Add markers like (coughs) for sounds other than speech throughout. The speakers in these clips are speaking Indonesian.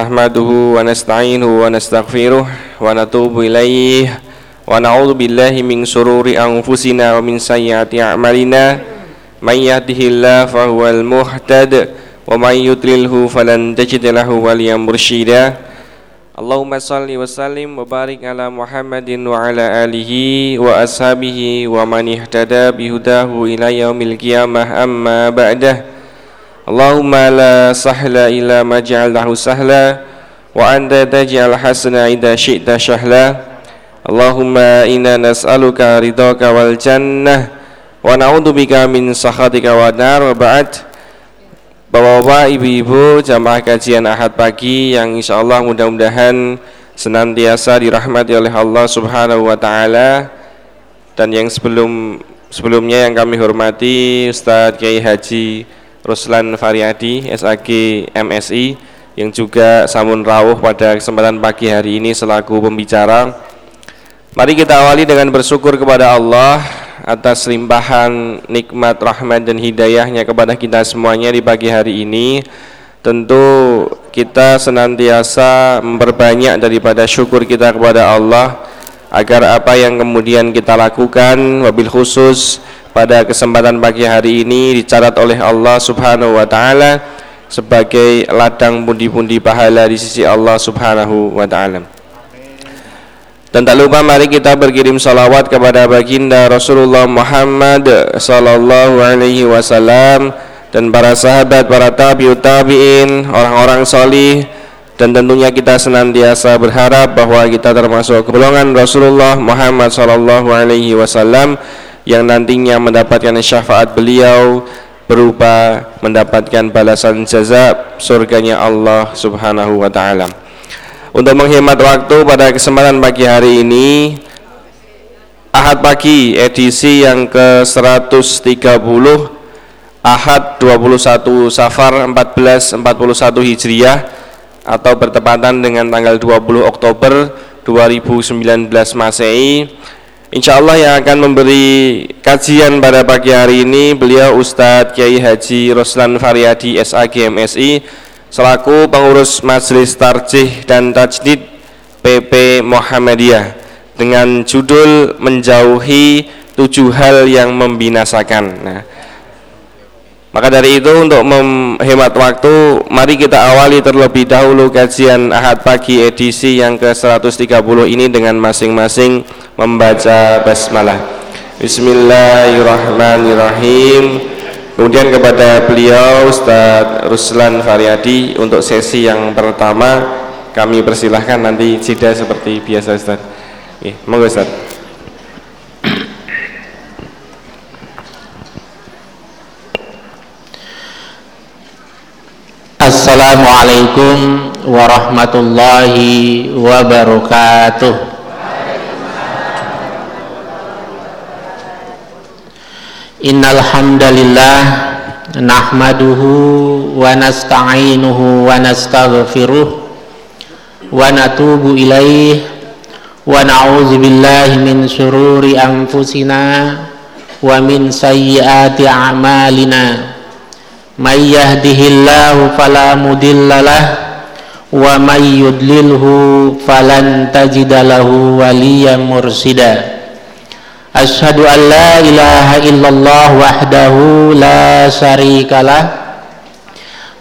نحمده ونستعينه ونستغفره ونتوب إليه ونعوذ بالله من شرور أنفسنا ومن سيئات أعمالنا من يهده الله فهو المهتد ومن يضلله فلن تجد له وليا مرشدا اللهم صل وسلم وبارك على محمد وعلى آله وأصحابه ومن اهتدى بهداه إلى يوم القيامة أما بعده Allahumma la sahla ila ma ja'alnahu sahla wa anta taj'al hasana ida syi'ta sahla Allahumma inna nas'aluka ridhaka wal jannah wa na'udzubika min sakhatika wa nar. Ba'd. Bapak-bapak, ibu-ibu, jamaah kajian Ahad pagi yang insya Allah mudah-mudahan senantiasa dirahmati oleh Allah Subhanahu wa taala. Dan yang sebelum sebelumnya yang kami hormati Ustaz Kiai Haji Ruslan Faryadi SAG MSI yang juga samun rawuh pada kesempatan pagi hari ini selaku pembicara. Mari kita awali dengan bersyukur kepada Allah atas limpahan nikmat rahmat dan hidayahnya kepada kita semuanya di pagi hari ini. Tentu kita senantiasa memperbanyak daripada syukur kita kepada Allah agar apa yang kemudian kita lakukan wabil khusus pada kesempatan pagi hari ini dicatat oleh Allah Subhanahu wa taala sebagai ladang pundi-pundi pahala di sisi Allah Subhanahu wa taala. Dan tak lupa mari kita berkirim salawat kepada baginda Rasulullah Muhammad sallallahu alaihi wasallam dan para sahabat, para tabiut tabi'in, orang-orang solih dan tentunya kita senantiasa berharap bahwa kita termasuk golongan Rasulullah Muhammad sallallahu alaihi wasallam yang nantinya mendapatkan syafaat beliau berupa mendapatkan balasan jaza surganya Allah Subhanahu wa taala. Untuk menghemat waktu pada kesempatan pagi hari ini Ahad pagi edisi yang ke-130 Ahad 21 Safar 1441 Hijriah atau bertepatan dengan tanggal 20 Oktober 2019 Masehi Insya Allah yang akan memberi kajian pada pagi hari ini beliau Ustadz Kiai Haji Roslan Faryadi SAG MSI selaku pengurus Majelis Tarjih dan Tajdid PP Muhammadiyah dengan judul menjauhi tujuh hal yang membinasakan. Nah, maka dari itu untuk menghemat waktu, mari kita awali terlebih dahulu kajian Ahad pagi edisi yang ke-130 ini dengan masing-masing membaca basmalah. Bismillahirrahmanirrahim. Kemudian kepada beliau Ustadz Ruslan Faryadi untuk sesi yang pertama kami persilahkan nanti jeda seperti biasa Ustadz. Oke, monggo Ustadz. Assalamualaikum warahmatullahi wabarakatuh. Innal hamdalillah nahmaduhu wa nasta'inuhu wa nastaghfiruh wa natubu ilaih wa na'udzu billahi min syururi anfusina wa min sayyiati a'malina may yahdihillahu fala mudillalah wa may yudlilhu falan tajida lahu waliyan mursida. Ashhadu an la ilaha illallah wahdahu la syarikalah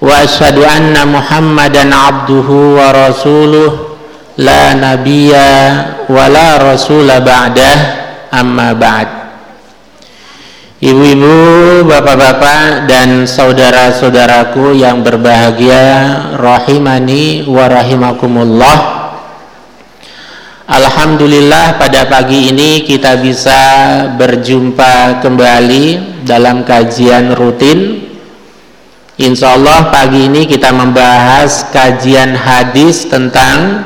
wa ashhadu anna muhammadan abduhu wa rasuluh la nabiyya wa la rasula ba'dah amma ba'd Ibu-ibu, bapak-bapak dan saudara-saudaraku yang berbahagia rahimani wa rahimakumullah. Alhamdulillah pada pagi ini kita bisa berjumpa kembali dalam kajian rutin. Insya Allah pagi ini kita membahas kajian hadis tentang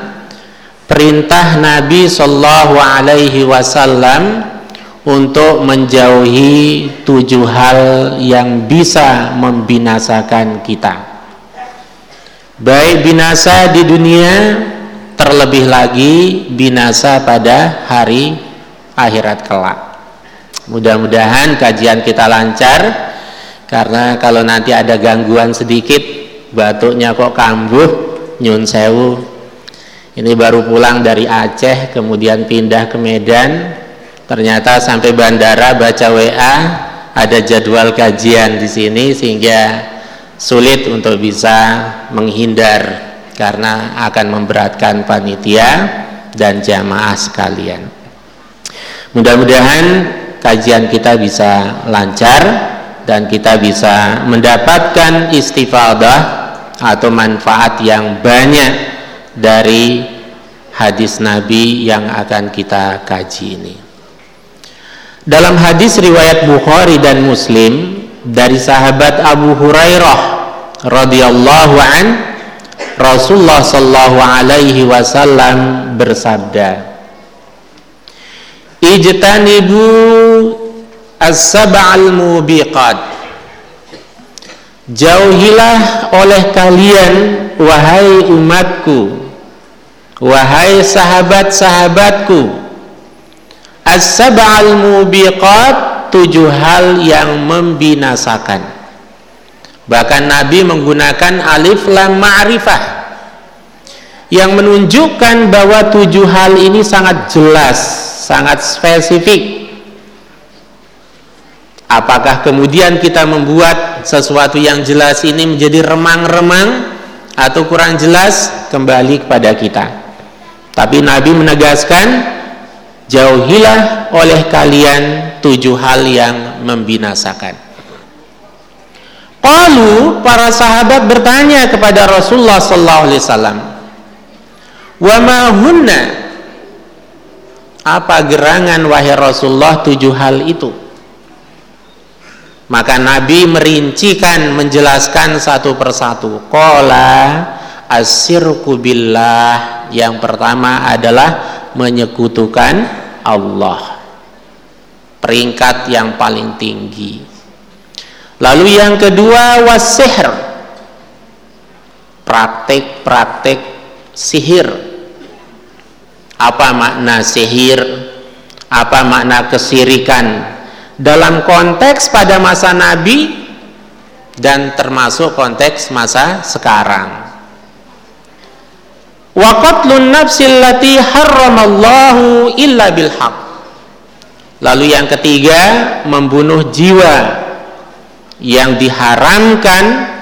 perintah Nabi Sallallahu Alaihi Wasallam untuk menjauhi tujuh hal yang bisa membinasakan kita. Baik binasa di dunia terlebih lagi binasa pada hari akhirat kelak. Mudah-mudahan kajian kita lancar karena kalau nanti ada gangguan sedikit batuknya kok kambuh nyun sewu. Ini baru pulang dari Aceh kemudian pindah ke Medan ternyata sampai bandara baca WA ada jadwal kajian di sini sehingga sulit untuk bisa menghindar karena akan memberatkan panitia dan jamaah sekalian mudah-mudahan kajian kita bisa lancar dan kita bisa mendapatkan istifadah atau manfaat yang banyak dari hadis Nabi yang akan kita kaji ini. Dalam hadis riwayat Bukhari dan Muslim dari sahabat Abu Hurairah radhiyallahu an Rasulullah sallallahu alaihi wasallam bersabda Ijtanibu as-sab'al mubiqat. Jauhilah oleh kalian wahai umatku wahai sahabat-sahabatku as-sab'al mubiqat tujuh hal yang membinasakan. Bahkan Nabi menggunakan alif lam ma'rifah yang menunjukkan bahwa tujuh hal ini sangat jelas sangat spesifik. Apakah kemudian kita membuat sesuatu yang jelas ini menjadi remang-remang atau kurang jelas? Kembali kepada kita. Tapi Nabi menegaskan jauhilah oleh kalian tujuh hal yang membinasakan. Lalu para sahabat bertanya kepada Rasulullah sallallahu alaihi wasallam, "Wa ma hunna?" Apa gerangan wahai Rasulullah tujuh hal itu? Maka Nabi merincikan menjelaskan satu persatu. Qala asyirku billah yang pertama adalah menyekutukan Allah. Peringkat yang paling tinggi. Lalu yang kedua wasihr. Praktek-praktek sihir. Apa makna sihir? Apa makna kesirikan? dalam konteks pada masa Nabi dan termasuk konteks masa sekarang. Wa qatlun nafsil lati harramallahu illa bil haq. Lalu yang ketiga, membunuh jiwa yang diharamkan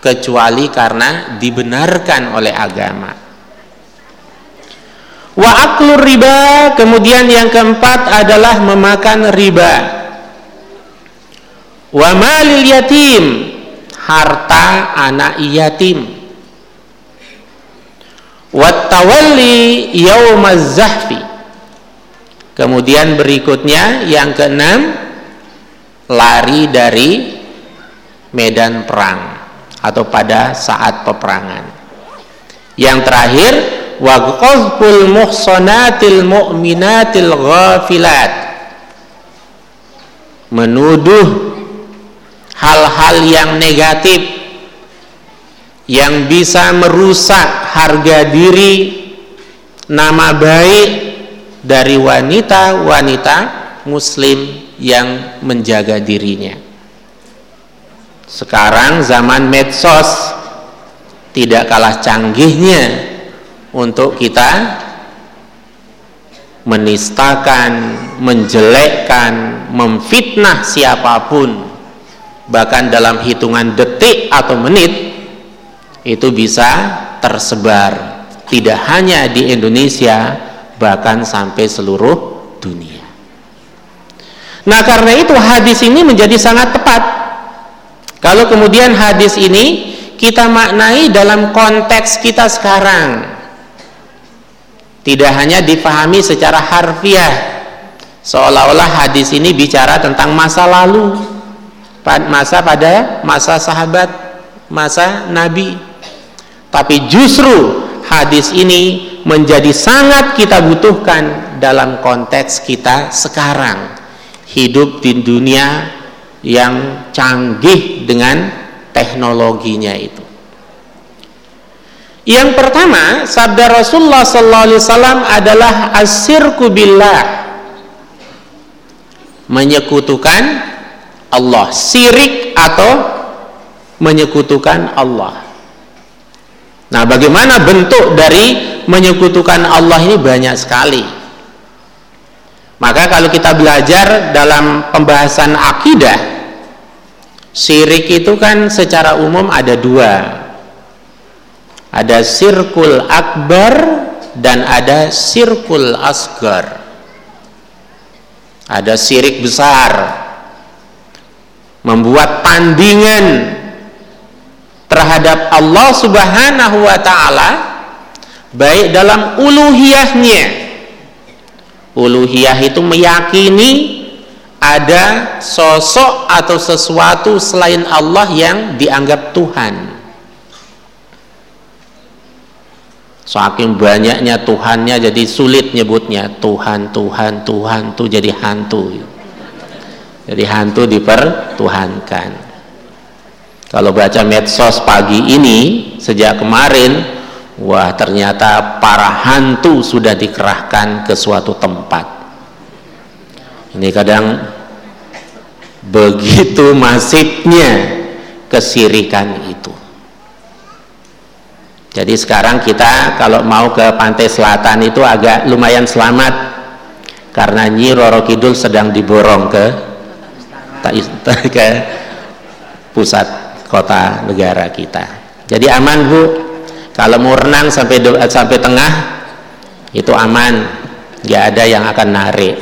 kecuali karena dibenarkan oleh agama. Wa aklur riba kemudian yang keempat adalah memakan riba. Wa malil yatim harta anak yatim wa tawalli yaumaz zahfi. Kemudian berikutnya yang keenam lari dari medan perang atau pada saat peperangan. Yang terakhir wa muhsanatil mu'minatil ghafilat. Menuduh hal-hal yang negatif yang bisa merusak harga diri nama baik dari wanita-wanita muslim yang menjaga dirinya. Sekarang zaman medsos tidak kalah canggihnya untuk kita menistakan, menjelekkan, memfitnah siapa pun bahkan dalam hitungan detik atau menit itu bisa tersebar tidak hanya di Indonesia bahkan sampai seluruh dunia. Nah, karena itu hadis ini menjadi sangat tepat. Kalau kemudian hadis ini kita maknai dalam konteks kita sekarang, tidak hanya dipahami secara harfiah seolah-olah hadis ini bicara tentang masa lalu masa pada masa sahabat masa nabi tapi justru hadis ini menjadi sangat kita butuhkan dalam konteks kita sekarang hidup di dunia yang canggih dengan teknologinya itu yang pertama, sabda Rasulullah sallallahu alaihi wasallam adalah asyirku billah. Menyekutukan Allah, sirik atau menyekutukan Allah. Nah, bagaimana bentuk dari menyekutukan Allah ini banyak sekali. Maka kalau kita belajar dalam pembahasan akidah, syirik itu kan secara umum ada dua. Ada sirkul akbar dan ada sirkul asgar. Ada syirik besar, membuat tandingan terhadap Allah Subhanahu wa taala baik dalam uluhiyahnya. Uluhiyah itu meyakini ada sosok atau sesuatu selain Allah yang dianggap Tuhan. Saking banyaknya Tuhannya jadi sulit nyebutnya. Tuhan Tuhan Tuhan tuh jadi hantu. Jadi hantu dipertuhankan kalau baca medsos pagi ini sejak kemarin, wah ternyata para hantu sudah dikerahkan ke suatu tempat. Ini kadang begitu masifnya kesirikan itu. Jadi sekarang kita kalau mau ke pantai selatan itu agak lumayan selamat karena Nyi Roro Kidul sedang diborong ke (laughs) ke pusat kota negara kita. Jadi aman bu. Kalau mau renang sampai sampai tengah itu aman. Nggak ada yang akan narik.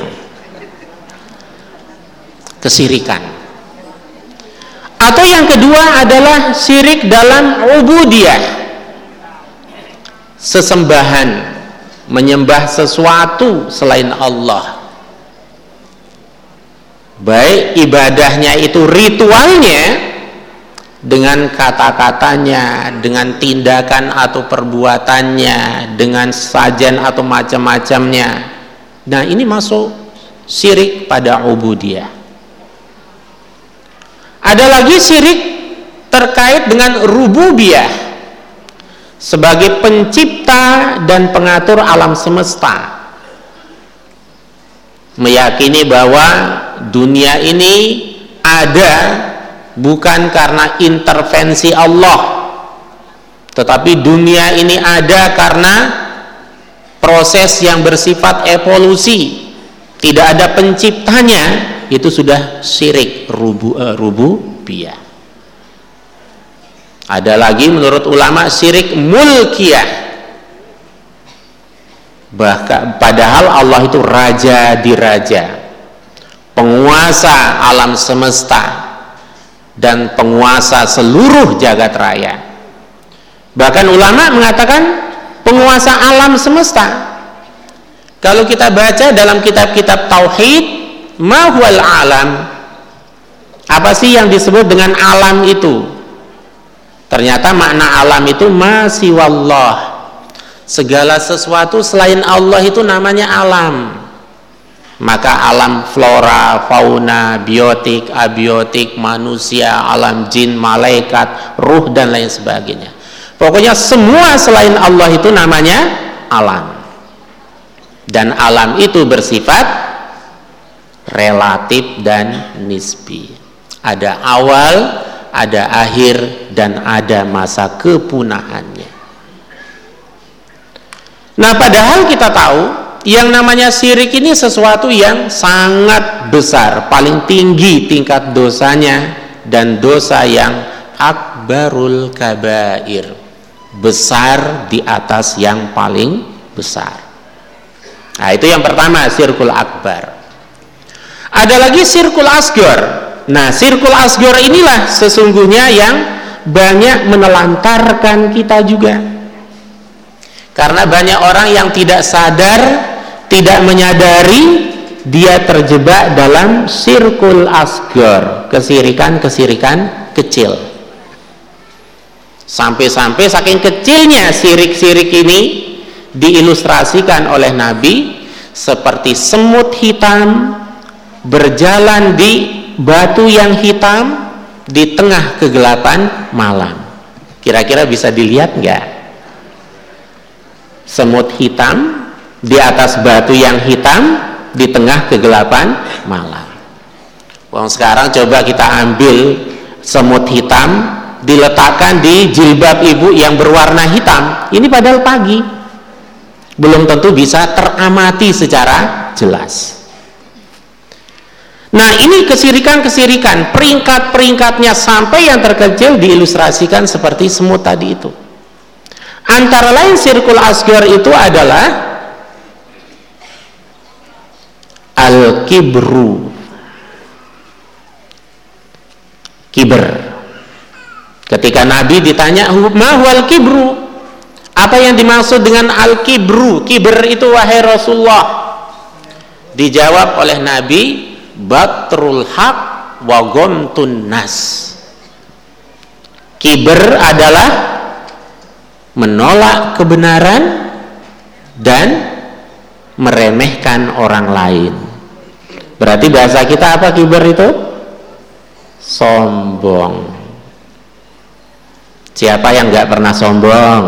Kesirikan. Atau yang kedua adalah syirik dalam ubudiyah. Sesembahan menyembah sesuatu selain Allah. Baik ibadahnya itu ritualnya dengan kata-katanya, dengan tindakan atau perbuatannya, dengan sajian atau macam-macamnya. Nah, ini masuk syirik pada ubudiyah. Ada lagi syirik terkait dengan rububiyah sebagai pencipta dan pengatur alam semesta. Meyakini bahwa dunia ini ada bukan karena intervensi Allah. Tetapi dunia ini ada karena proses yang bersifat evolusi. Tidak ada penciptanya itu sudah syirik rubu uh, ada lagi menurut ulama syirik mulkiyah. Bahkan padahal Allah itu raja di raja. Penguasa alam semesta dan penguasa seluruh jagat raya. Bahkan ulama mengatakan penguasa alam semesta. Kalau kita baca dalam kitab-kitab tauhid mahwal alam apa sih yang disebut dengan alam itu? Ternyata makna alam itu masih wallah segala sesuatu selain Allah itu namanya alam maka alam flora, fauna, biotik, abiotik, manusia, alam jin, malaikat, ruh dan lain sebagainya. Pokoknya semua selain Allah itu namanya alam. Dan alam itu bersifat relatif dan nisbi. Ada awal, ada akhir dan ada masa kepunahannya. Nah, padahal kita tahu yang namanya syirik ini sesuatu yang sangat besar paling tinggi tingkat dosanya dan dosa yang akbarul kabair besar di atas yang paling besar. Nah itu yang pertama sirkul akbar. Ada lagi sirkul asgor nah sirkul asgor inilah sesungguhnya yang banyak menelantarkan kita juga. Karena banyak orang yang tidak sadar tidak menyadari dia terjebak dalam sirkul asgor kesirikan-kesirikan kecil. Sampai-sampai saking kecilnya sirik-sirik ini diilustrasikan oleh Nabi seperti semut hitam berjalan di batu yang hitam di tengah kegelapan malam. Kira-kira bisa dilihat nggak? Semut hitam di atas batu yang hitam di tengah kegelapan malam. Wong sekarang coba kita ambil semut hitam diletakkan di jilbab ibu yang berwarna hitam. Ini padahal pagi. Belum tentu bisa teramati secara jelas. Nah ini kesirikan-kesirikan peringkat-peringkatnya sampai yang terkecil diilustrasikan seperti semut tadi itu. Antara lain sirkul asgar itu adalah al-kibru. Kiber. Ketika Nabi ditanya mahwal kibru apa yang dimaksud dengan al-kibru? Kiber itu wahai Rasulullah. Dijawab oleh Nabi batrul haq wa gomtun nas. Kiber adalah menolak kebenaran dan meremehkan orang lain berarti bahasa kita apa kiber itu? Sombong. Siapa yang nggak pernah sombong?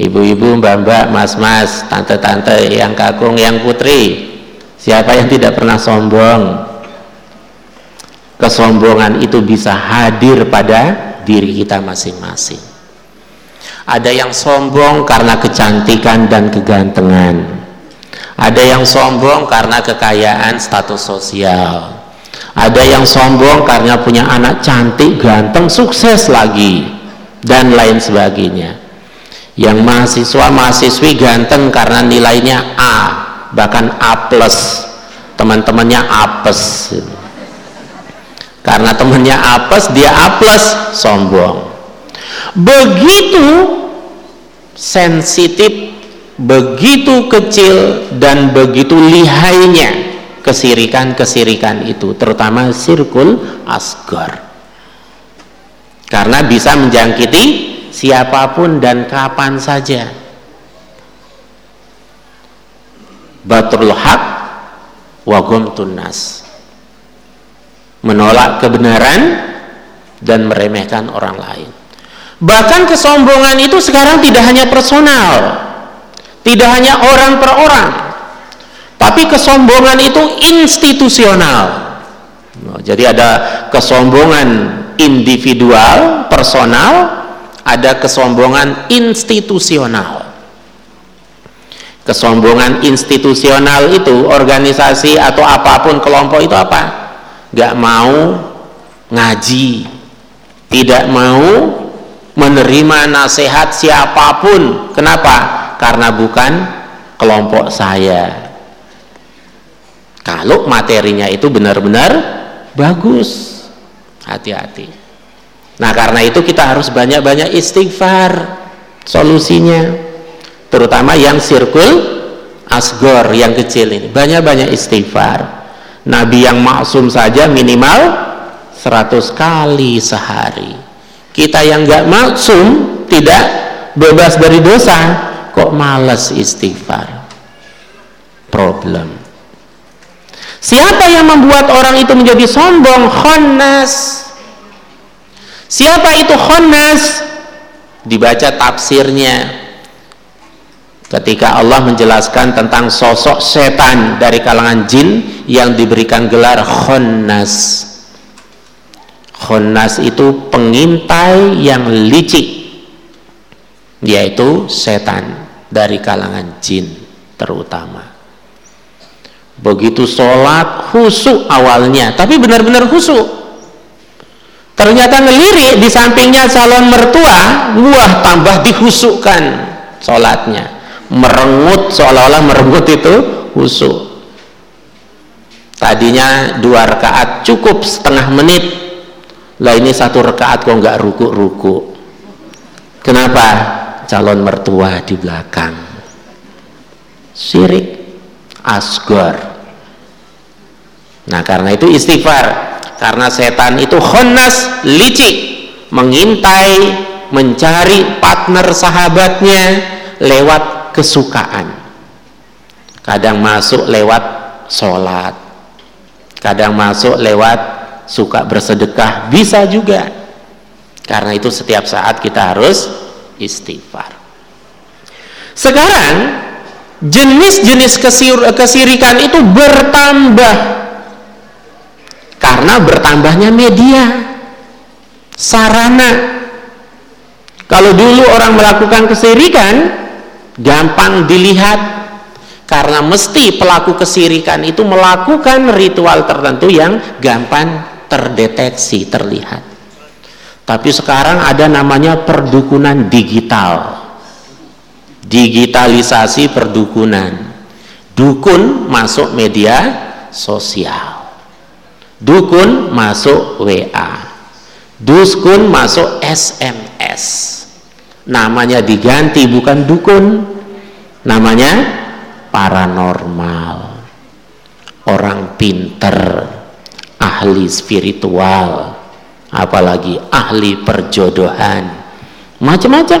Ibu-ibu, mbak-mbak, mas-mas, tante-tante, yang kakung, yang putri. Siapa yang tidak pernah sombong? Kesombongan itu bisa hadir pada diri kita masing-masing. Ada yang sombong karena kecantikan dan kegantengan ada yang sombong karena kekayaan status sosial. Ada yang sombong karena punya anak cantik, ganteng, sukses lagi dan lain sebagainya. Yang mahasiswa mahasiswi ganteng karena nilainya A bahkan A plus. Teman-temannya apes karena temannya apes dia A plus sombong. Begitu sensitif begitu kecil dan begitu lihainya kesirikan-kesirikan itu terutama sirkul asgar. Karena bisa menjangkiti siapa pun dan kapan saja. Batrul haq wa tunas menolak kebenaran dan meremehkan orang lain. Bahkan kesombongan itu sekarang tidak hanya personal tidak hanya orang per orang tapi kesombongan itu institusional. Jadi ada kesombongan individual personal ada kesombongan institusional. Kesombongan institusional itu organisasi atau apa pun kelompok itu apa? Gak mau ngaji tidak mau menerima nasihat siapa pun. Kenapa karena bukan kelompok saya. Kalau materinya itu benar-benar bagus hati-hati. Nah karena itu kita harus banyak-banyak istighfar solusinya terutama yang sirkul asgor yang kecil ini. Banyak-banyak istighfar. Nabi yang maksum saja minimal 100 kali sehari. Kita yang gak maksum tidak bebas dari dosa kok males istighfar problem siapa yang membuat orang itu menjadi sombong khonnas Siapa itu Khonnas? Dibaca tafsirnya. Ketika Allah menjelaskan tentang sosok setan dari kalangan jin yang diberikan gelar Khonnas. Khonnas itu pengintai yang licik yaitu setan dari kalangan jin terutama. Begitu sholat khusyuk awalnya tapi benar-benar khusyuk. Ternyata ngelirik di sampingnya calon mertua wah tambah dihusukkan sholatnya. Merengut seolah-olah merengut itu husuk tadinya dua rakaat cukup setengah menit. Lah ini satu rakaat kok nggak ruku-ruku kenapa calon mertua di belakang. Syirik asgor nah karena itu istighfar. Karena setan itu khonnas licik mengintai mencari partner sahabatnya lewat kesukaan. Kadang masuk lewat sholat. Kadang masuk lewat suka bersedekah. Bisa juga. Karena itu setiap saat kita harus istighfar. Sekarang jenis-jenis kesirikan itu bertambah. Karena bertambahnya media sarana. Kalau dulu orang melakukan kesirikan gampang dilihat. Karena mesti pelaku kesirikan itu melakukan ritual tertentu yang gampang terdeteksi, terlihat. Tapi sekarang ada namanya perdukunan digital. Digitalisasi perdukunan. Dukun masuk media sosial. Dukun masuk WA. Duskun masuk SMS. Namanya diganti bukan dukun. Namanya paranormal orang pinter ahli spiritual apalagi ahli perjodohan. Macam-macam.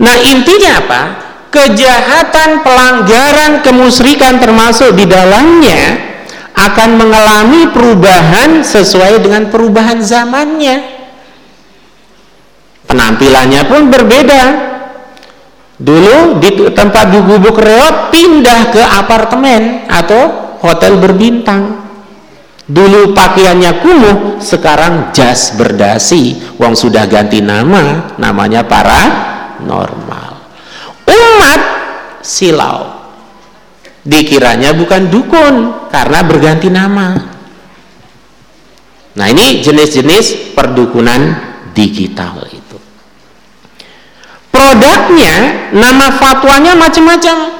Nah intinya apa? Kejahatan pelanggaran kemusrikan termasuk di dalamnya akan mengalami perubahan sesuai dengan perubahan zamannya. Penampilannya pun berbeda. Dulu di tempat di gubuk reot pindah ke apartemen atau hotel berbintang. Dulu pakaiannya kumuh, sekarang jas berdasi. Wong sudah ganti nama, namanya para normal. Umat silau. Dikiranya bukan dukun karena berganti nama. Nah, ini jenis-jenis perdukunan digital itu produknya nama fatwanya macam-macam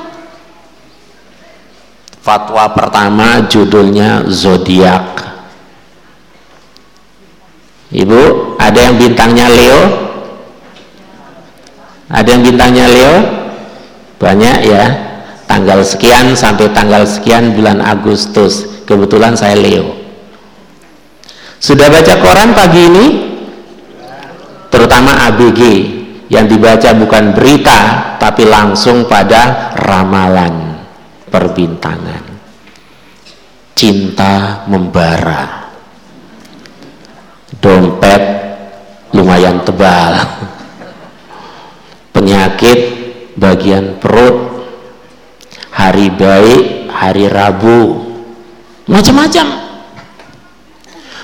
fatwa pertama judulnya zodiak ibu ada yang bintangnya Leo? Ada yang bintangnya Leo? Banyak ya. Tanggal sekian sampai tanggal sekian bulan Agustus. Kebetulan saya Leo. Sudah baca koran pagi ini? Terutama ABG yang dibaca bukan berita tapi langsung pada ramalan perbintangan cinta membara. Dompet lumayan tebal. Penyakit bagian perut. Hari baik hari Rabu. Macam-macam.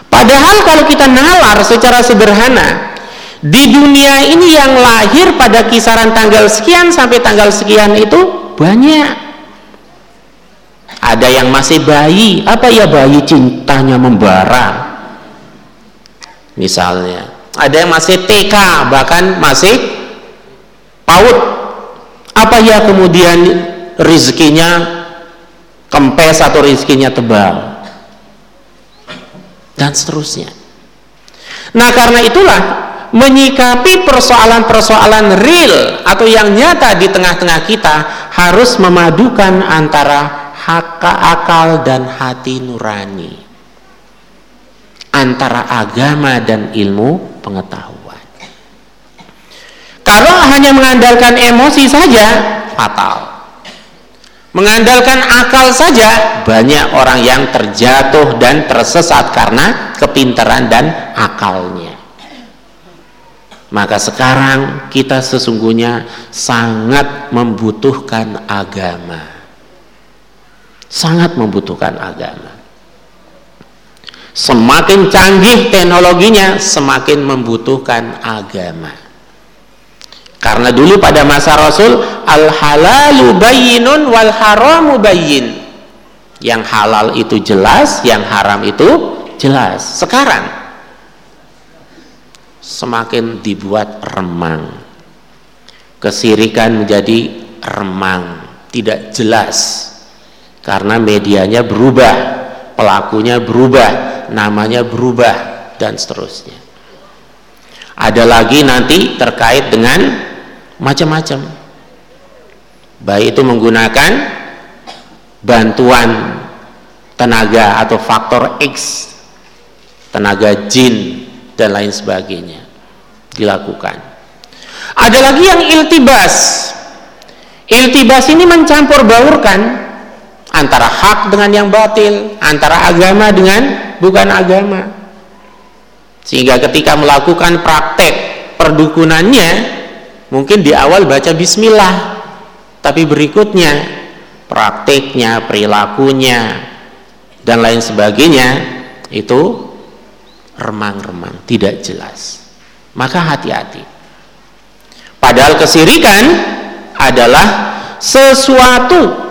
Padahal kalau kita nalar secara sederhana di dunia ini yang lahir pada kisaran tanggal sekian sampai tanggal sekian itu banyak ada yang masih bayi. Apa ya bayi cintanya membara? Misalnya. Ada yang masih TK bahkan masih PAUD. Apa ya kemudian rizkinya? Kempes atau rizkinya tebal? Dan seterusnya. Nah karena itulah menyikapi persoalan-persoalan real atau yang nyata di tengah-tengah kita harus memadukan antara hak akal dan hati nurani. Antara agama dan ilmu pengetahuan. Kalau hanya mengandalkan emosi saja fatal. Mengandalkan akal saja banyak orang yang terjatuh dan tersesat karena kepintaran dan akalnya. Maka sekarang kita sesungguhnya sangat membutuhkan agama. Sangat membutuhkan agama. Semakin canggih teknologinya, semakin membutuhkan agama. Karena dulu pada masa Rasul, al-halalu bayyinun wal haramu bayyin. Yang halal itu jelas, yang haram itu jelas. Sekarang semakin dibuat remang kesirikan menjadi remang tidak jelas karena medianya berubah pelakunya berubah namanya berubah dan seterusnya. Ada lagi nanti terkait dengan macam-macam. Baik itu menggunakan bantuan tenaga atau faktor X tenaga jin dan lain sebagainya dilakukan. Ada lagi yang iltibas. Iltibas ini mencampur baurkan antara hak dengan yang batil antara agama dengan bukan agama sehingga ketika melakukan praktek perdukunannya mungkin di awal baca bismillah tapi berikutnya prakteknya perilakunya dan lain sebagainya itu remang-remang, tidak jelas. Maka hati-hati. Padahal kesirikan adalah sesuatu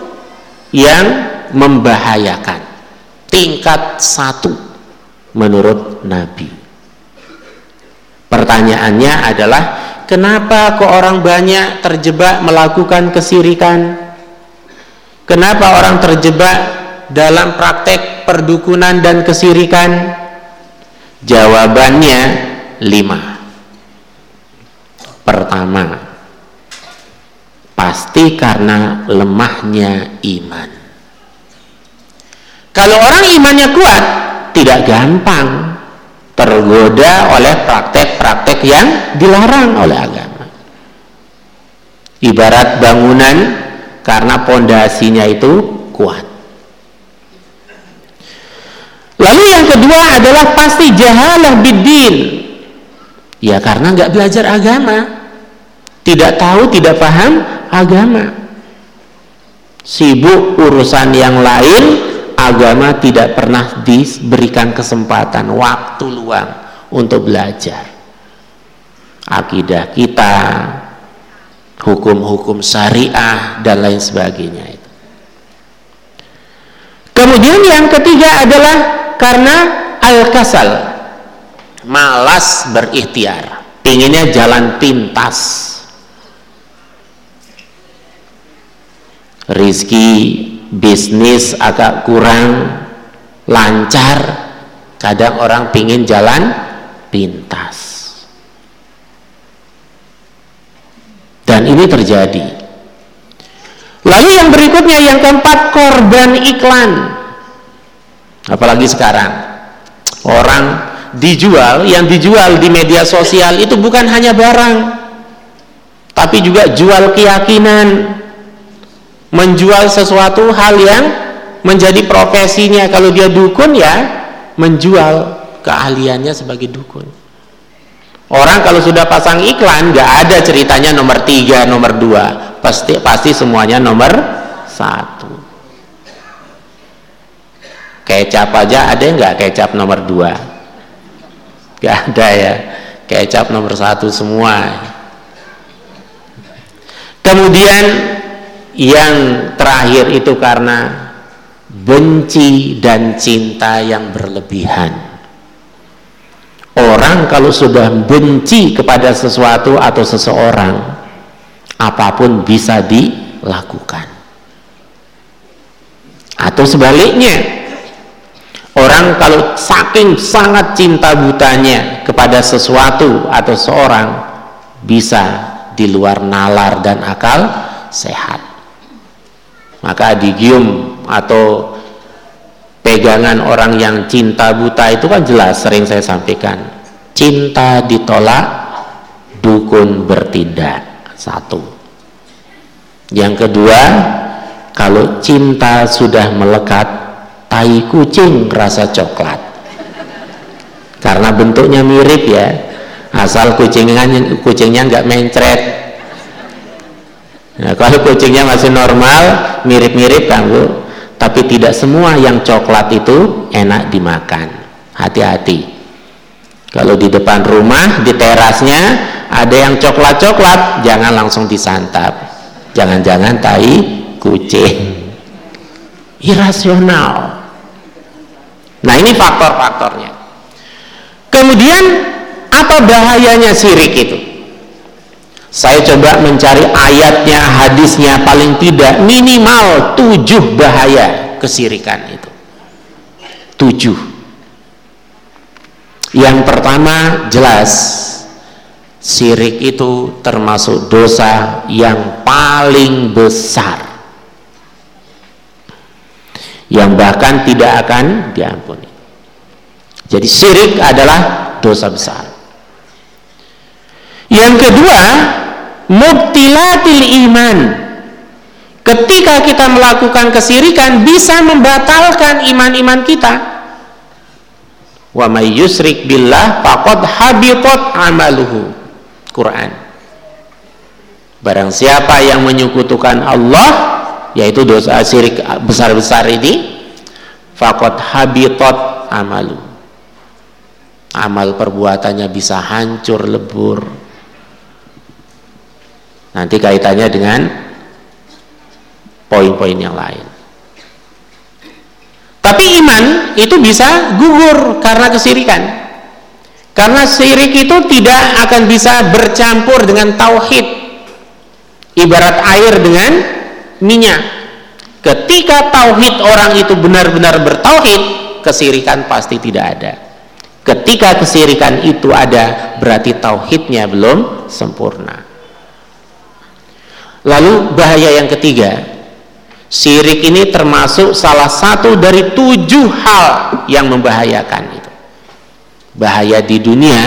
yang membahayakan. Tingkat satu menurut Nabi. Pertanyaannya adalah kenapa kok orang banyak terjebak melakukan kesirikan? Kenapa orang terjebak dalam praktek perdukunan dan kesirikan? Jawabannya lima. Pertama, pasti karena lemahnya iman. Kalau orang imannya kuat, tidak gampang tergoda oleh praktek-praktek yang dilarang oleh agama. Ibarat bangunan karena pondasinya itu kuat. Lalu yang kedua adalah pasti jahalah bidin. Ya karena nggak belajar agama, tidak tahu, tidak paham agama. Sibuk urusan yang lain, agama tidak pernah diberikan kesempatan waktu luang untuk belajar akidah kita hukum-hukum syariah dan lain sebagainya itu. Kemudian yang ketiga adalah karena al-kasal malas berikhtiar inginnya jalan pintas rizki bisnis agak kurang lancar kadang orang pingin jalan pintas. Dan ini terjadi. Lalu yang berikutnya yang keempat korban iklan. Apalagi sekarang orang dijual yang dijual di media sosial itu bukan hanya barang tapi juga jual keyakinan menjual sesuatu hal yang menjadi profesinya. Kalau dia dukun ya menjual keahliannya sebagai dukun. Orang kalau sudah pasang iklan nggak ada ceritanya nomor tiga nomor dua. Pasti pasti semuanya nomor satu. Kecap aja ada nggak kecap nomor dua? Nggak ada ya. Kecap nomor satu semua. Kemudian yang terakhir itu karena benci dan cinta yang berlebihan. Orang kalau sudah benci kepada sesuatu atau seseorang apa pun bisa dilakukan. Atau sebaliknya orang kalau saking sangat cinta butanya kepada sesuatu atau seorang bisa di luar nalar dan akal sehat maka digium atau pegangan orang yang cinta buta itu kan jelas sering saya sampaikan. Cinta ditolak dukun bertindak. Satu. Yang kedua kalau cinta sudah melekat tai kucing rasa coklat. Karena bentuknya mirip ya. Asal kucingnya kucingnya nggak mencret Nah, kalau kucingnya masih normal, mirip-mirip kanggo, tapi tidak semua yang coklat itu enak dimakan. Hati-hati. Kalau di depan rumah, di terasnya ada yang coklat-coklat, jangan langsung disantap. Jangan-jangan tai kucing. Irasional. Nah, ini faktor-faktornya. Kemudian apa bahayanya sirik itu? Saya coba mencari ayatnya, hadisnya paling tidak minimal tujuh bahaya kesirikan itu. Tujuh. Yang pertama jelas sirik itu termasuk dosa yang paling besar. Yang bahkan tidak akan diampuni. Jadi syirik adalah dosa besar. Yang kedua, mubtilatil iman. Ketika kita melakukan kesirikan bisa membatalkan iman-iman kita. Wa may yusrik billah faqad habitat amaluhu. Quran. Barang siapa yang menyekutukan Allah yaitu dosa syirik besar-besar ini faqad habitat amalu. Amal perbuatannya bisa hancur lebur nanti kaitannya dengan poin-poin yang lain. Tapi iman itu bisa gugur karena kesirikan. Karena syirik itu tidak akan bisa bercampur dengan tauhid. Ibarat air dengan minyak. Ketika tauhid orang itu benar-benar bertauhid kesirikan pasti tidak ada. Ketika kesirikan itu ada berarti tauhidnya belum sempurna lalu bahaya yang ketiga syirik ini termasuk salah satu dari tujuh hal yang membahayakan itu. Bahaya di dunia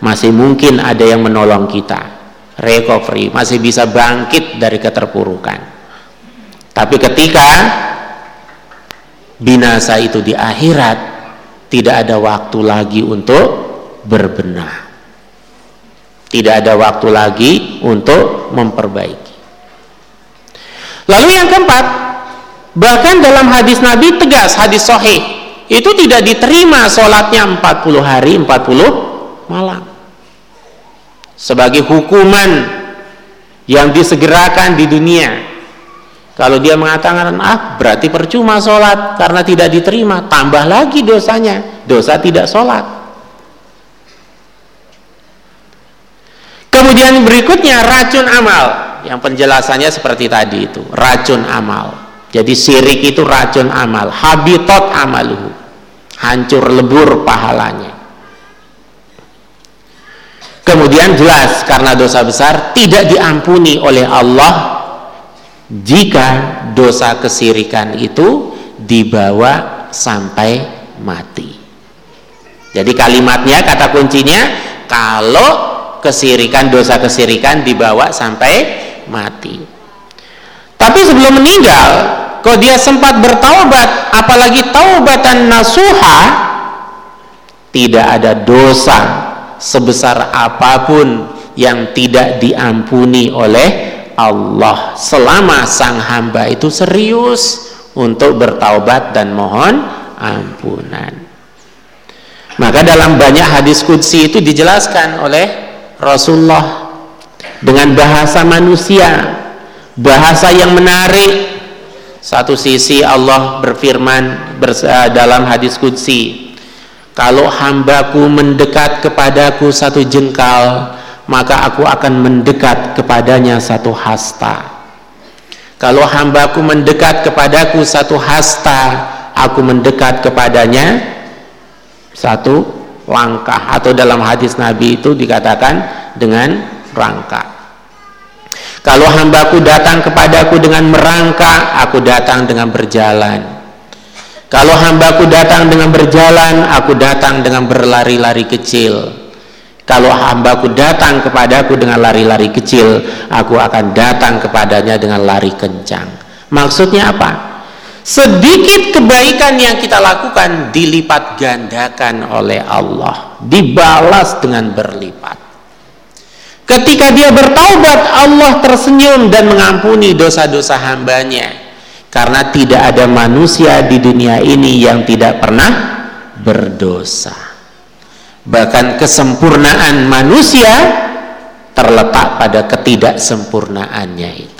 masih mungkin ada yang menolong kita. Recovery masih bisa bangkit dari keterpurukan. Tapi ketika binasa itu di akhirat tidak ada waktu lagi untuk berbenah. Tidak ada waktu lagi untuk memperbaiki Lalu yang keempat, bahkan dalam hadis Nabi tegas, hadis sahih, itu tidak diterima sholatnya 40 hari, 40 malam. Sebagai hukuman yang disegerakan di dunia. Kalau dia mengatakan, ah berarti percuma sholat karena tidak diterima, tambah lagi dosanya, dosa tidak sholat. Kemudian berikutnya racun amal. Yang penjelasannya seperti tadi itu racun amal. Jadi sirik itu racun amal. Habitat amaluhu. Hancur lebur pahalanya. Kemudian jelas karena dosa besar tidak diampuni oleh Allah jika dosa kesirikan itu dibawa sampai mati. Jadi kalimatnya kata kuncinya kalau kesirikan dosa kesirikan dibawa sampai mati. Tapi sebelum meninggal kalau dia sempat bertaubat apalagi taubatan nasuha tidak ada dosa sebesar apa pun yang tidak diampuni oleh Allah selama sang hamba itu serius untuk bertaubat dan mohon ampunan. Maka dalam banyak hadis kudsi itu dijelaskan oleh Rasulullah dengan bahasa manusia bahasa yang menarik. Satu sisi Allah berfirman eh, dalam hadis kudsi kalau hambaku mendekat kepadaku satu jengkal maka aku akan mendekat kepadanya satu hasta. Kalau hambaku mendekat kepadaku satu hasta aku mendekat kepadanya satu langkah. Atau dalam hadis Nabi itu dikatakan dengan rangka. Kalau hambaku datang kepadaku dengan merangka aku datang dengan berjalan. Kalau hambaku datang dengan berjalan aku datang dengan berlari-lari kecil. Kalau hambaku datang kepadaku dengan lari-lari kecil aku akan datang kepadanya dengan lari kencang. Maksudnya apa sedikit kebaikan yang kita lakukan dilipat gandakan oleh Allah dibalas dengan berlipat Ketika dia bertaubat, Allah tersenyum dan mengampuni dosa-dosa hambanya. Karena tidak ada manusia di dunia ini yang tidak pernah berdosa. Bahkan kesempurnaan manusia terletak pada ketidaksempurnaannya itu.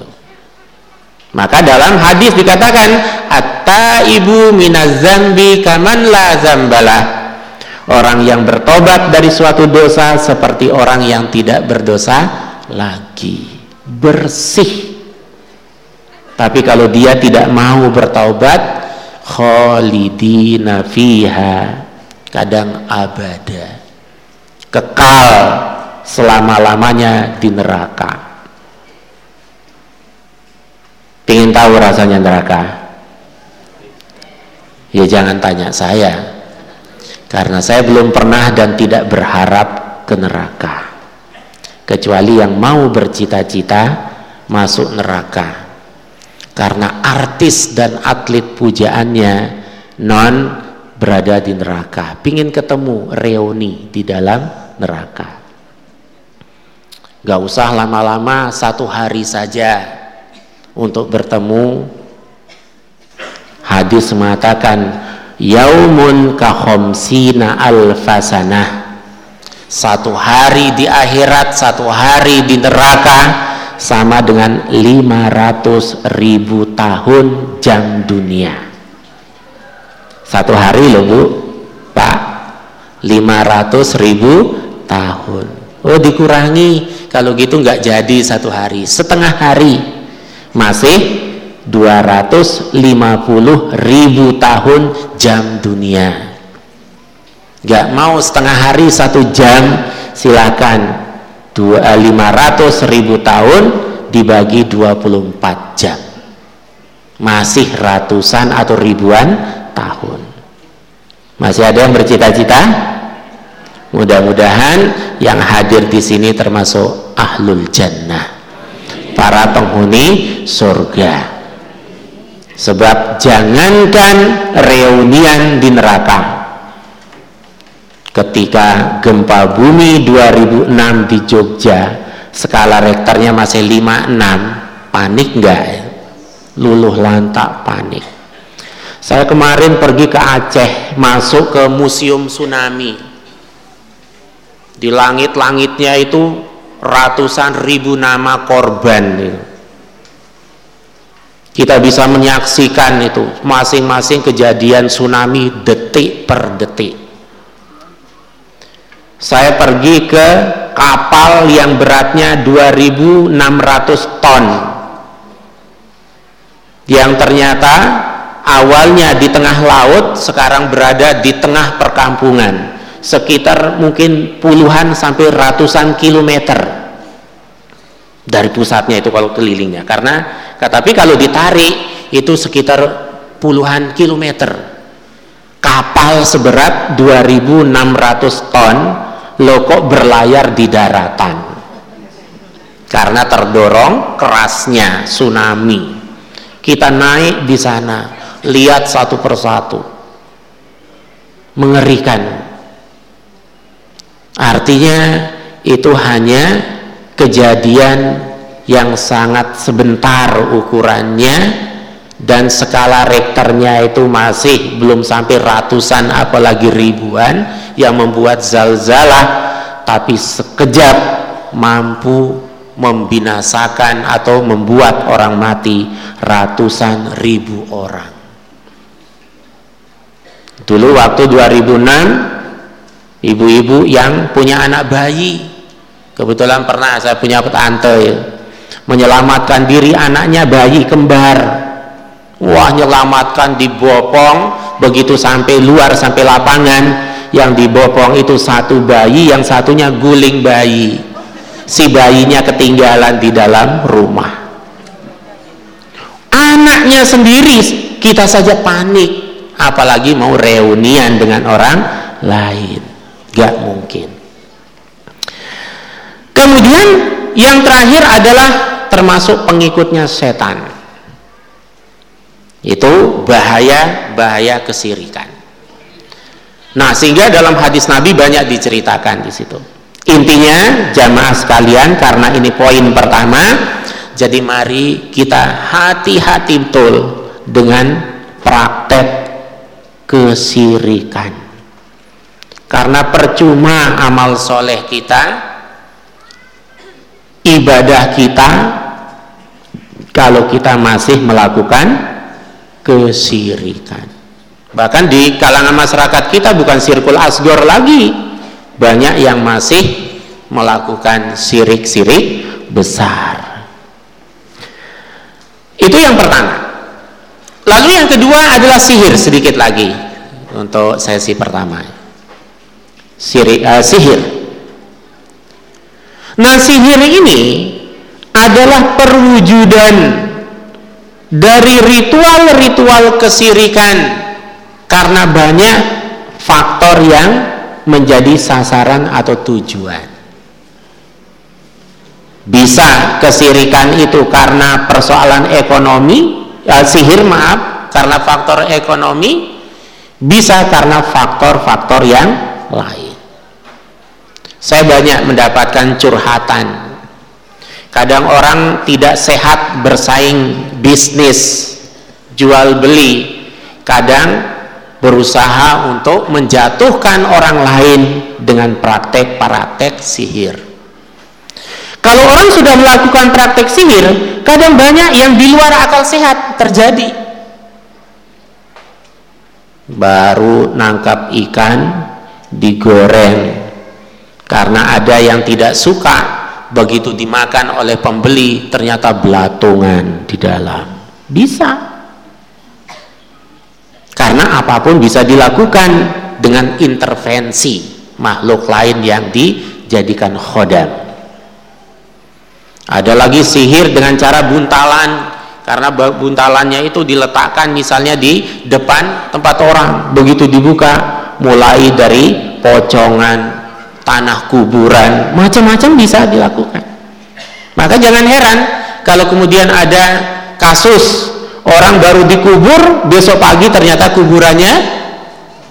Maka dalam hadis dikatakan, "At-taibu minaz-zambi kaman la zambalah." orang yang bertobat dari suatu dosa seperti orang yang tidak berdosa lagi. Bersih. Tapi kalau dia tidak mau bertaubat khalidina fiha. Kadang abada. Kekal selama-lamanya di neraka ingin tahu rasanya neraka? Ya jangan tanya saya. Karena saya belum pernah dan tidak berharap ke neraka. Kecuali yang mau bercita-cita masuk neraka. Karena artis dan atlet pujaannya non berada di neraka. Pingin ketemu reuni di dalam neraka. Gak usah lama-lama satu hari saja untuk bertemu. Hadis mengatakan yaumun kahomsina alfasanah. Satu hari di akhirat satu hari di neraka sama dengan 500 ribu tahun jam dunia. Satu hari loh bu. Pak 500 ribu tahun. Oh dikurangi. Kalau gitu nggak jadi satu hari. Setengah hari masih 250 ribu tahun jam dunia. Nggak mau setengah hari satu jam silakan. 500 ribu tahun dibagi 24 jam. Masih ratusan atau ribuan tahun. Masih ada yang bercita-cita? Mudah-mudahan yang hadir di sini termasuk ahlul jannah para penghuni surga. Sebab jangankan reunian di neraka ketika gempa bumi 2006 di Jogja skala rektornya masih 56 panik enggak luluh lantak panik. Saya kemarin pergi ke Aceh masuk ke museum tsunami. Di langit-langitnya itu ratusan ribu nama korban kita bisa menyaksikan itu. Masing-masing kejadian tsunami detik per detik. Saya pergi ke kapal yang beratnya 2600 ton. Yang ternyata awalnya di tengah laut sekarang berada di tengah perkampungan sekitar mungkin puluhan sampai ratusan kilometer dari pusatnya itu kalau kelilingnya. Karena tapi kalau ditarik itu sekitar puluhan kilometer. Kapal seberat 2600 ton lo kok berlayar di daratan. Karena terdorong kerasnya tsunami. Kita naik di sana lihat satu persatu mengerikan artinya itu hanya kejadian yang sangat sebentar ukurannya dan skala rektornya itu masih belum sampai ratusan apalagi ribuan yang membuat zalzalah tapi sekejap mampu membinasakan atau membuat orang mati ratusan ribu orang. Dulu waktu 2006 ibu-ibu yang punya anak bayi. Kebetulan pernah saya punya tante ya, menyelamatkan diri anaknya bayi kembar. Wah nyelamatkan dibopong. Begitu sampai luar sampai lapangan yang dibopong itu satu bayi yang satunya guling bayi. Si bayinya ketinggalan di dalam rumah. Anaknya sendiri kita saja panik. Apalagi mau reunian dengan orang lain gak mungkin. Kemudian yang terakhir adalah termasuk pengikutnya setan. Itu bahaya bahaya kesirikan. Nah sehingga dalam hadis Nabi banyak diceritakan di situ. Intinya jamaah sekalian karena ini poin pertama jadi mari kita hati-hati betul dengan praktek kesirikan karena percuma amal soleh kita ibadah kita kalau kita masih melakukan kesirikan. Bahkan di kalangan masyarakat kita bukan sirkul asgor lagi. Banyak yang masih melakukan sirik-sirik besar. Itu yang pertama. Lalu yang kedua adalah sihir sedikit lagi untuk sesi pertama Siri, uh, sihir. Nah sihir ini adalah perwujudan dari ritual-ritual kesirikan karena banyak faktor yang menjadi sasaran atau tujuan. Bisa kesirikan itu karena persoalan ekonomi ya, sihir maaf karena faktor ekonomi bisa karena faktor-faktor yang lain saya banyak mendapatkan curhatan kadang orang tidak sehat bersaing bisnis jual beli kadang berusaha untuk menjatuhkan orang lain dengan praktek-praktek sihir. Kalau orang sudah melakukan praktek sihir, kadang banyak yang di luar akal sehat terjadi. Baru nangkap ikan digoreng karena ada yang tidak suka begitu dimakan oleh pembeli ternyata belatungan di dalam. Bisa. Karena apa pun bisa dilakukan dengan intervensi makhluk lain yang dijadikan khodam. Ada lagi sihir dengan cara buntalan. Karena buntalannya itu diletakkan misalnya di depan tempat orang. Begitu dibuka mulai dari pocongan tanah kuburan. Macam-macam bisa dilakukan. Maka jangan heran kalau kemudian ada kasus orang baru dikubur besok pagi ternyata kuburannya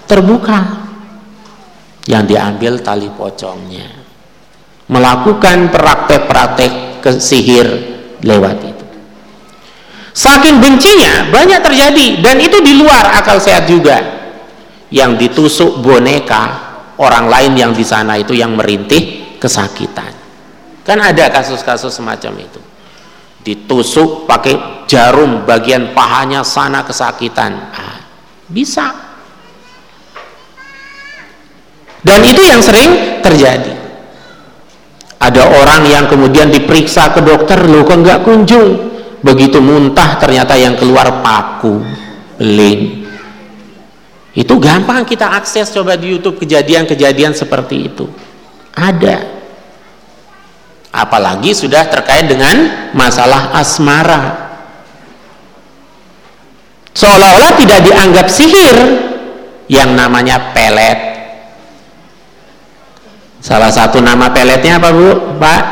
terbuka. Yang diambil tali pocongnya. Melakukan praktek-praktek sihir lewat itu. Saking bencinya banyak terjadi dan itu di luar akal sehat juga. Yang ditusuk boneka orang lain yang di sana itu yang merintih kesakitan. Kan ada kasus-kasus semacam itu. Ditusuk pakai jarum bagian pahanya sana kesakitan. Ah, bisa. Dan itu yang sering terjadi. Ada orang yang kemudian diperiksa ke dokter lo kok nggak kunjung? Begitu muntah ternyata yang keluar paku beling itu gampang kita akses coba di YouTube kejadian-kejadian seperti itu. Ada. Apalagi sudah terkait dengan masalah asmara. Seolah-olah tidak dianggap sihir. Yang namanya pelet. Salah satu nama peletnya apa bu? pak?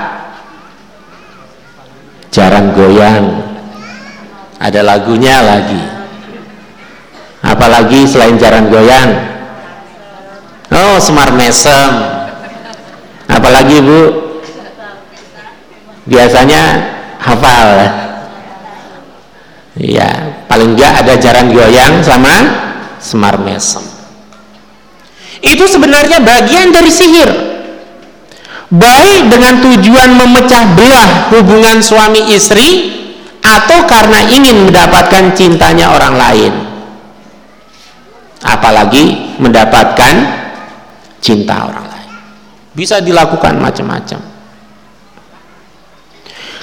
jarang goyang. Ada lagunya lagi apalagi selain jarang goyang. Oh semar mesem. Apalagi bu? biasanya hafal. Ya paling enggak ada jaran goyang sama semar mesem. Itu sebenarnya bagian dari sihir. Baik dengan tujuan memecah belah hubungan suami istri atau karena ingin mendapatkan cintanya orang lain apalagi mendapatkan cinta orang lain. Bisa dilakukan macam-macam.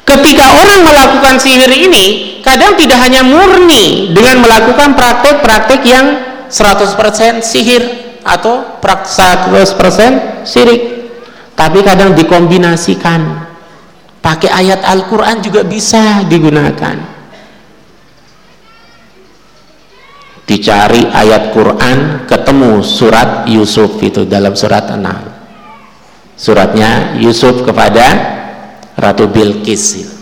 Ketika orang melakukan sihir ini kadang tidak hanya murni dengan melakukan praktek-praktek yang 100% sihir atau 100% sirik tapi kadang dikombinasikan. Pakai ayat Al-Quran juga bisa digunakan dicari ayat Quran ketemu surat Yusuf itu dalam surat 6 suratnya Yusuf kepada Ratu Bilqis.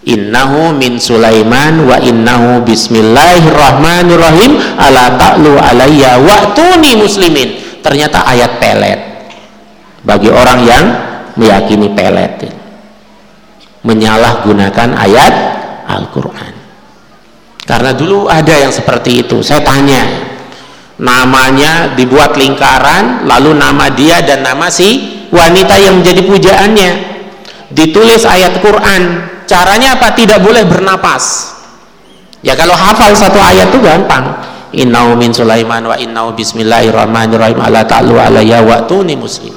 Innahu min Sulaiman wa innahu bismillahirrahmanirrahim ala ta'lu alayya wa'tuni muslimin. Ternyata ayat pelet. Bagi orang yang meyakini pelet. Menyalahgunakan ayat Al-Quran karena dulu ada yang seperti itu. Saya tanya namanya dibuat lingkaran lalu nama dia dan nama si wanita yang menjadi pujaannya. Ditulis ayat Quran. Caranya apa? Tidak boleh bernapas. Ya kalau hafal satu ayat itu gampang. Innau min Sulaiman wa innau bismillahirrahmanirrahim. Ala ta'lu alayya wa'tuni muslim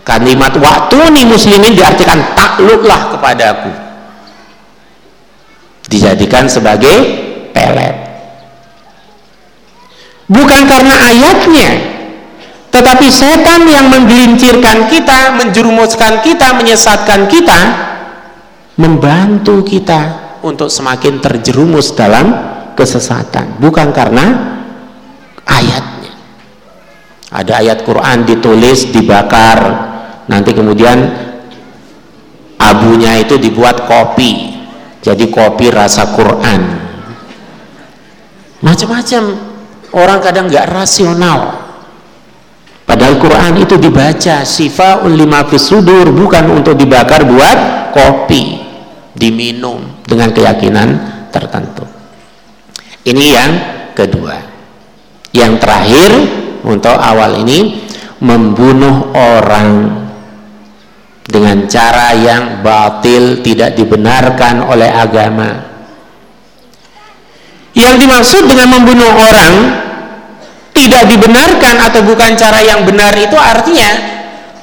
kalimat wa'tuni muslimin diartikan takluklah kepadaku dijadikan sebagai pelet bukan karena ayatnya tetapi setan yang menggelincirkan kita, menjerumuskan kita, menyesatkan kita, membantu kita untuk semakin terjerumus dalam kesesatan. Bukan karena ayatnya. Ada ayat Quran ditulis, dibakar, nanti kemudian abunya itu dibuat kopi. Jadi kopi rasa Quran. Macam-macam. Orang kadang nggak rasional Padahal Quran itu dibaca sifaul lima sudur bukan untuk dibakar buat kopi, diminum dengan keyakinan tertentu. Ini yang kedua. yang terakhir untuk awal ini membunuh orang dengan cara yang batil tidak dibenarkan oleh agama. Yang dimaksud dengan membunuh orang tidak dibenarkan atau bukan cara yang benar itu artinya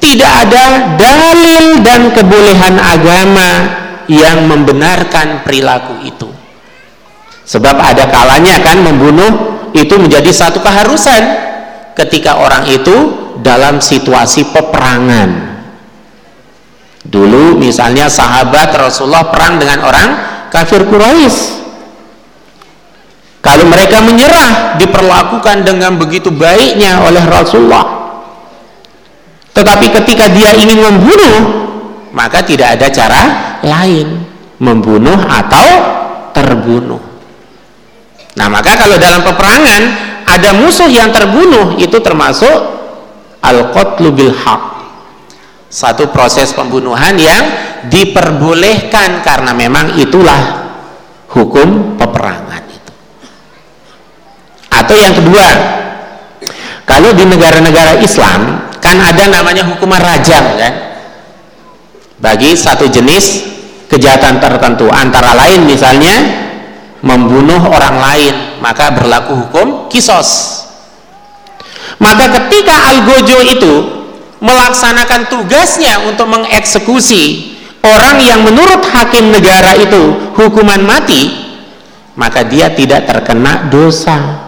tidak ada dalil dan kebolehan agama yang membenarkan perilaku itu. Sebab ada kalanya kan membunuh itu menjadi satu keharusan ketika orang itu dalam situasi peperangan Dulu misalnya sahabat Rasulullah perang dengan orang kafir Quraisy. Kalau mereka menyerah diperlakukan dengan begitu baiknya oleh Rasulullah. Tetapi ketika dia ingin membunuh, maka tidak ada cara lain membunuh atau terbunuh. Nah, maka kalau dalam peperangan ada musuh yang terbunuh itu termasuk al-qatlu bil haq satu proses pembunuhan yang diperbolehkan karena memang itulah hukum peperangan itu. Atau yang kedua, kalau di negara-negara Islam kan ada namanya hukuman rajam kan? Bagi satu jenis kejahatan tertentu antara lain misalnya membunuh orang lain maka berlaku hukum kisos maka ketika algojo itu melaksanakan tugasnya untuk mengeksekusi orang yang menurut hakim negara itu hukuman mati maka dia tidak terkena dosa.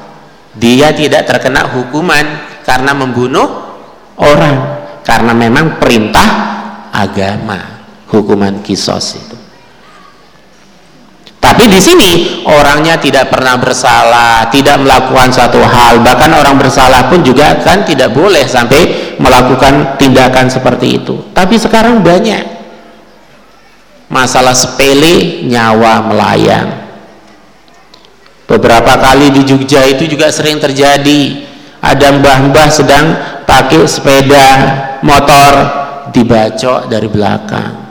Dia tidak terkena hukuman karena membunuh orang karena memang perintah agama hukuman kisos itu tapi di sini orangnya tidak pernah bersalah, tidak melakukan satu hal, bahkan orang bersalah pun juga kan tidak boleh sampai melakukan tindakan seperti itu. Tapi sekarang banyak masalah sepele nyawa melayang. Beberapa kali di Jogja itu juga sering terjadi ada mbah-mbah sedang pakai sepeda motor dibacok dari belakang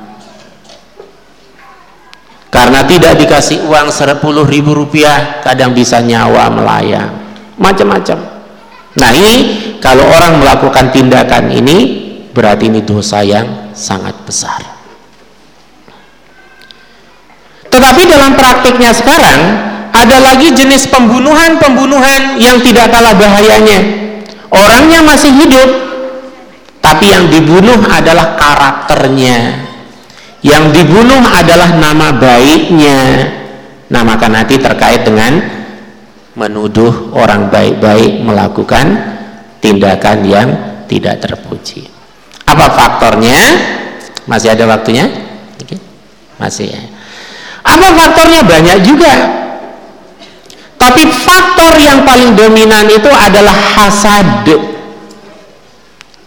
karena tidak dikasih uang 10 ribu rupiah kadang bisa nyawa melayang. Macam-macam. Nah ini kalau orang melakukan tindakan ini berarti ini dosa yang sangat besar. Tetapi dalam praktiknya sekarang ada lagi jenis pembunuhan-pembunuhan yang tidak kalah bahayanya. Orangnya masih hidup tapi yang dibunuh adalah karakternya yang dibunuh adalah nama baiknya. Nah maka nanti terkait dengan menuduh orang baik-baik melakukan tindakan yang tidak terpuji. Apa faktornya? Masih ada waktunya? Masih ya. Apa faktornya? Banyak juga. Tapi faktor yang paling dominan itu adalah hasad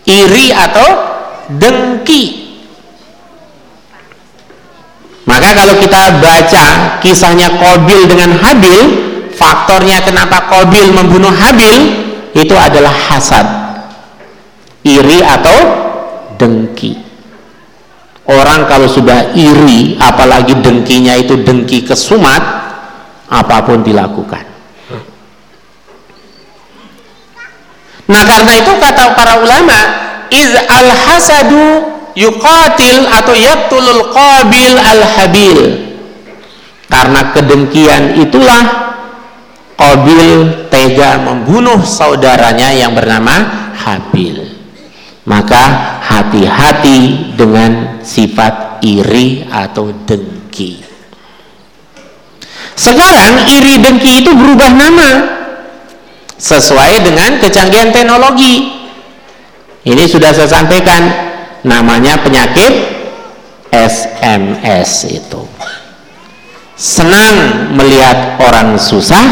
iri atau dengki maka kalau kita baca kisahnya Kobil dengan Habil, faktornya kenapa Kobil membunuh Habil itu adalah hasad, iri atau dengki. Orang kalau sudah iri, apalagi dengkinya itu dengki kesumat, apa pun dilakukan. Nah karena itu kata para ulama, iz al hasadu yuqatil atau yaktulul qabil al habil karena kedengkian itulah Qabil tega membunuh saudaranya yang bernama Habil. Maka hati-hati dengan sifat iri atau dengki. Sekarang iri dengki itu berubah nama sesuai dengan kecanggihan teknologi. Ini sudah saya sampaikan namanya penyakit SMS itu. Senang melihat orang susah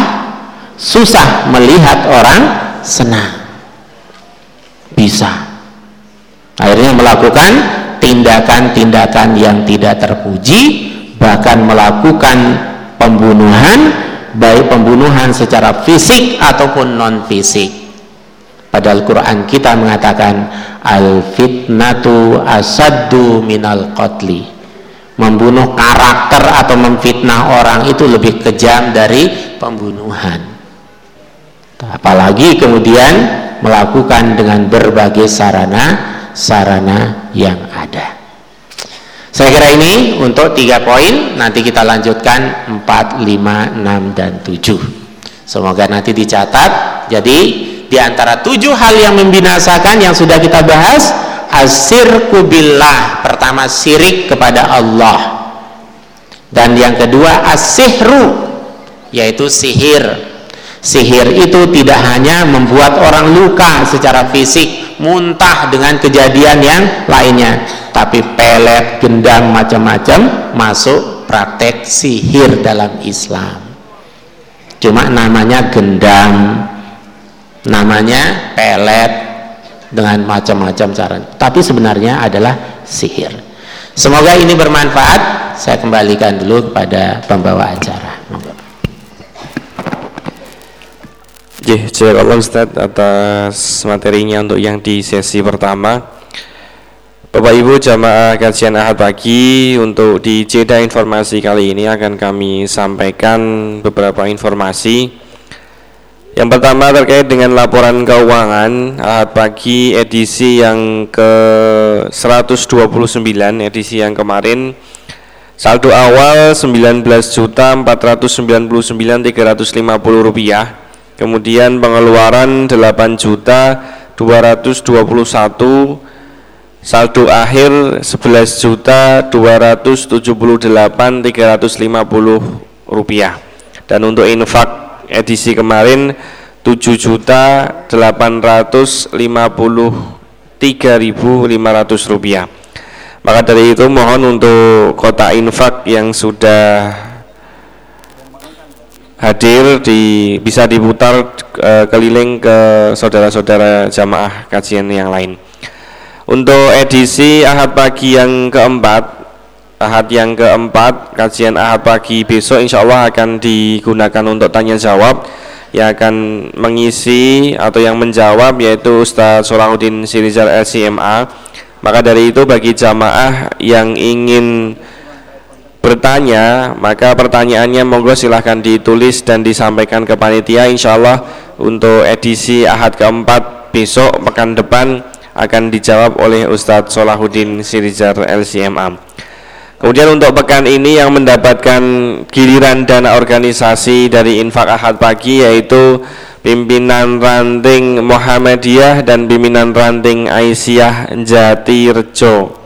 susah melihat orang senang. Bisa. Akhirnya melakukan tindakan-tindakan yang tidak terpuji bahkan melakukan pembunuhan baik pembunuhan secara fisik ataupun non fisik Padahal Quran kita mengatakan al fitnatu asaddu minal qatli. Membunuh karakter atau memfitnah orang itu lebih kejam dari pembunuhan. apalagi kemudian melakukan dengan berbagai sarana sarana yang ada saya kira ini untuk tiga poin nanti kita lanjutkan 4, 5, 6 dan 7 semoga nanti dicatat jadi di antara tujuh hal yang membinasakan yang sudah kita bahas asir kubillah pertama sirik kepada Allah. Dan yang kedua asihru yaitu sihir. Sihir itu tidak hanya membuat orang luka secara fisik muntah dengan kejadian yang lainnya tapi pelet, gendang, macam-macam masuk praktek sihir dalam Islam. Cuma namanya gendang namanya pelet dengan macam-macam cara tapi sebenarnya adalah sihir. Semoga ini bermanfaat. Saya kembalikan dulu kepada pembawa acara. Jih, Allah Ustaz atas materinya untuk yang di sesi pertama. Bapak Ibu jamaah kajian Ahad pagi untuk di jeda informasi kali ini akan kami sampaikan beberapa informasi. Yang pertama terkait dengan laporan keuangan Ahad pagi edisi yang ke 129 edisi yang kemarin. Saldo awal 19.499.350 rupiah. Kemudian pengeluaran 8 juta 221 saldo akhir 11 juta 278 350 rupiah. Dan untuk infak edisi kemarin 7 juta 853.500 rupiah maka dari itu mohon untuk kota infak yang sudah hadir di bisa diputar e, keliling ke saudara-saudara jamaah kajian yang lain. Untuk edisi Ahad pagi yang keempat, Ahad yang keempat, kajian Ahad pagi besok insya Allah akan digunakan untuk tanya jawab yang akan mengisi atau yang menjawab yaitu Ustaz Solahuddin Sirizal LCMA. Maka dari itu bagi jamaah yang ingin bertanya maka pertanyaannya monggo silahkan ditulis dan disampaikan ke panitia insya Allah untuk edisi Ahad keempat besok pekan depan akan dijawab oleh Ustadz Solahuddin Sirizar LCMA kemudian untuk pekan ini yang mendapatkan giliran dana organisasi dari infak Ahad pagi yaitu pimpinan ranting Muhammadiyah dan pimpinan ranting Aisyah Jati Rejo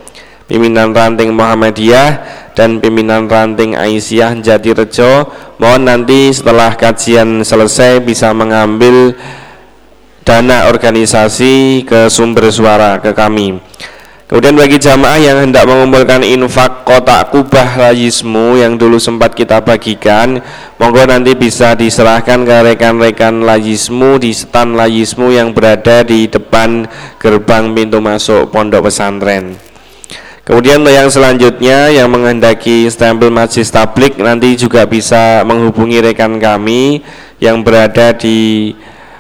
pimpinan ranting Muhammadiyah dan pimpinan ranting Aisyah Jatirejo mohon nanti setelah kajian selesai bisa mengambil dana organisasi ke sumber suara ke kami kemudian bagi jamaah yang hendak mengumpulkan infak kotak kubah layismu yang dulu sempat kita bagikan monggo nanti bisa diserahkan ke rekan-rekan layismu di stan layismu yang berada di depan gerbang pintu masuk pondok pesantren. Kemudian yang selanjutnya yang menghendaki stempel majlis tablik nanti juga bisa menghubungi rekan kami yang berada di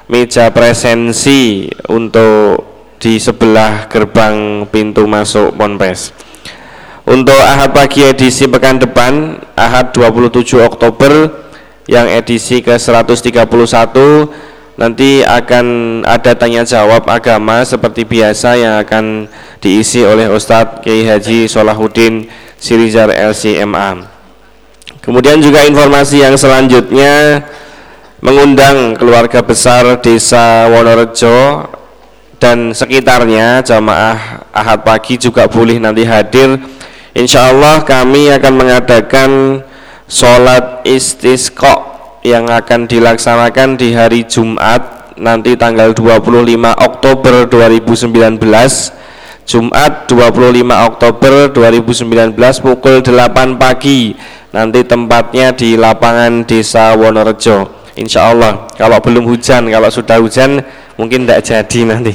meja presensi untuk di sebelah gerbang pintu masuk Ponpes. Untuk Ahad pagi edisi pekan depan, Ahad 27 Oktober yang edisi ke 131 nanti akan ada tanya jawab agama seperti biasa yang akan diisi oleh Ustadz Kiai Haji Solahuddin Sirizar LCMA. Kemudian juga informasi yang selanjutnya mengundang keluarga besar Desa Wonorejo dan sekitarnya jamaah Ahad pagi juga boleh nanti hadir. Insya Allah kami akan mengadakan sholat istisqa yang akan dilaksanakan di hari Jumat nanti tanggal 25 Oktober 2019 Jumat 25 Oktober 2019 pukul 8 pagi. Nanti tempatnya di lapangan desa Wonorejo Insya Allah kalau belum hujan kalau sudah hujan mungkin tidak jadi nanti.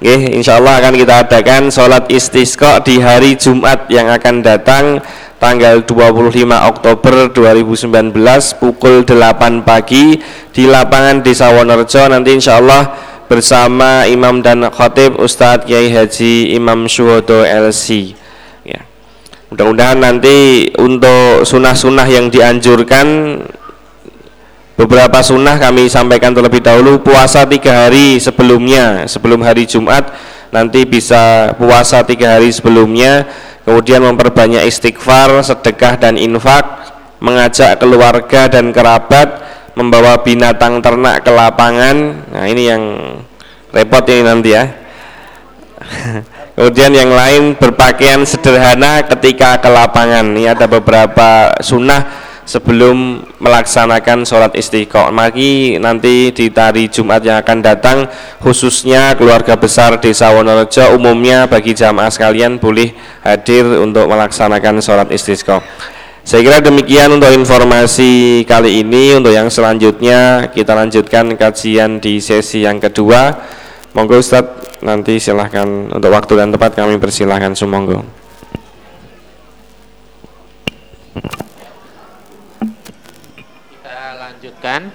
Oke, Insya Allah akan kita adakan sholat istisqa di hari Jumat yang akan datang tanggal 25 Oktober 2019 pukul 8 pagi di lapangan Desa Wonorejo. Nanti Insya Allah bersama imam dan khatib Ustadz Kiai Haji Imam Syuhodo LC ya. mudah-mudahan nanti untuk sunnah-sunnah yang dianjurkan beberapa sunnah kami sampaikan terlebih dahulu puasa tiga hari sebelumnya sebelum hari Jumat nanti bisa puasa tiga hari sebelumnya kemudian memperbanyak istighfar sedekah dan infak mengajak keluarga dan kerabat membawa binatang ternak ke lapangan. Nah ini yang repot ini nanti ya. (laughs) Kemudian yang lain berpakaian sederhana ketika ke lapangan. Ini ada beberapa sunnah sebelum melaksanakan sholat istiqomah. Mari nanti di hari Jumat yang akan datang khususnya keluarga besar desa Wonorejo umumnya bagi jamaah sekalian boleh hadir untuk melaksanakan sholat istiqomah. Saya kira demikian untuk informasi kali ini. Untuk yang selanjutnya kita lanjutkan kajian di sesi yang kedua. Monggo Ustadz nanti silahkan untuk waktu dan tempat kami persilahkan. Sumonggo kan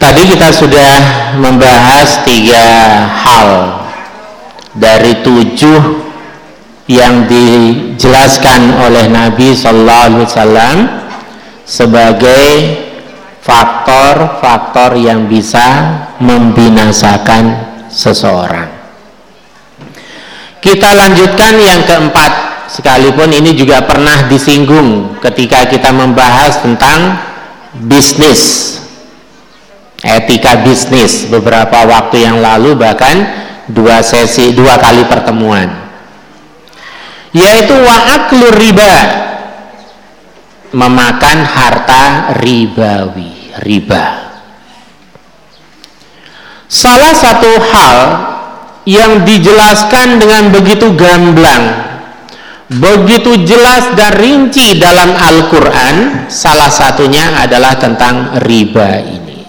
Tadi kita sudah membahas tiga hal dari tujuh yang dijelaskan oleh Nabi Sallallahu Alaihi sebagai faktor-faktor yang bisa membinasakan seseorang. Kita lanjutkan yang keempat. Sekalipun ini juga pernah disinggung ketika kita membahas tentang bisnis. Etika bisnis. Beberapa waktu yang lalu bahkan dua sesi dua kali pertemuan. Yaitu wa'aklu riba. Memakan harta ribawi riba. Salah satu hal yang dijelaskan dengan begitu gamblang begitu jelas dan rinci dalam Al-Quran salah satunya adalah tentang riba ini.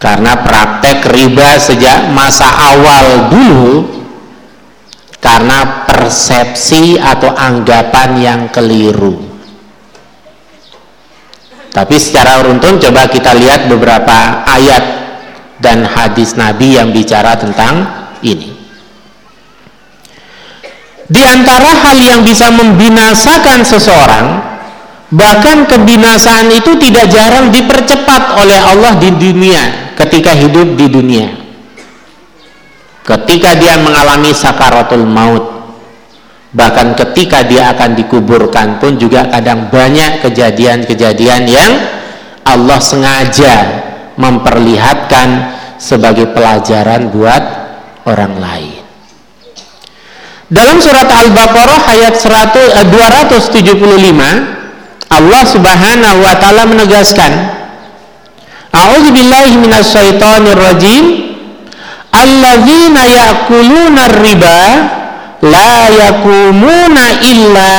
Karena praktek riba sejak masa awal dulu karena persepsi atau anggapan yang keliru. Tapi secara uruntun coba kita lihat beberapa ayat dan hadis Nabi yang bicara tentang ini di antara hal yang bisa membinasakan seseorang, bahkan kebinasaan itu tidak jarang dipercepat oleh Allah di dunia ketika hidup di dunia. Ketika dia mengalami sakaratul maut, bahkan ketika dia akan dikuburkan pun juga kadang banyak kejadian-kejadian yang Allah sengaja memperlihatkan sebagai pelajaran buat orang lain. Dalam surat Al-Baqarah ayat 100, 275 eh, Allah Subhanahu wa taala menegaskan A'udzu billahi minasyaitonir rajim Alladzina ya'kuluna riba la yakumuna illa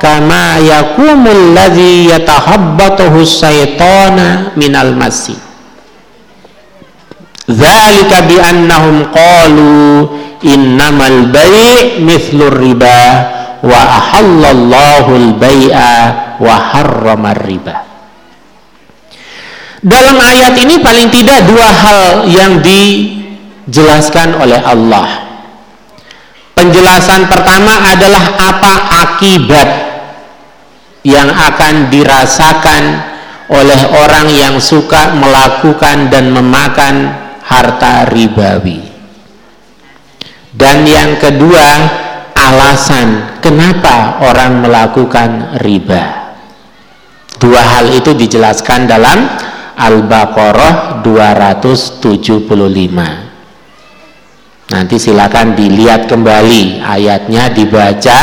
kama yakumul ladzi yatahabbathu syaitana minal masjid Dzalika bi annahum qalu innamal bai' mithlur riba wa ahallallahu al-bai'a wa harrama riba. Dalam ayat ini paling tidak dua hal yang dijelaskan oleh Allah. Penjelasan pertama adalah apa akibat yang akan dirasakan oleh orang yang suka melakukan dan memakan harta ribawi. Dan yang kedua alasan kenapa orang melakukan riba. Dua hal itu dijelaskan dalam Al-Baqarah 275 nanti silakan dilihat kembali ayatnya dibaca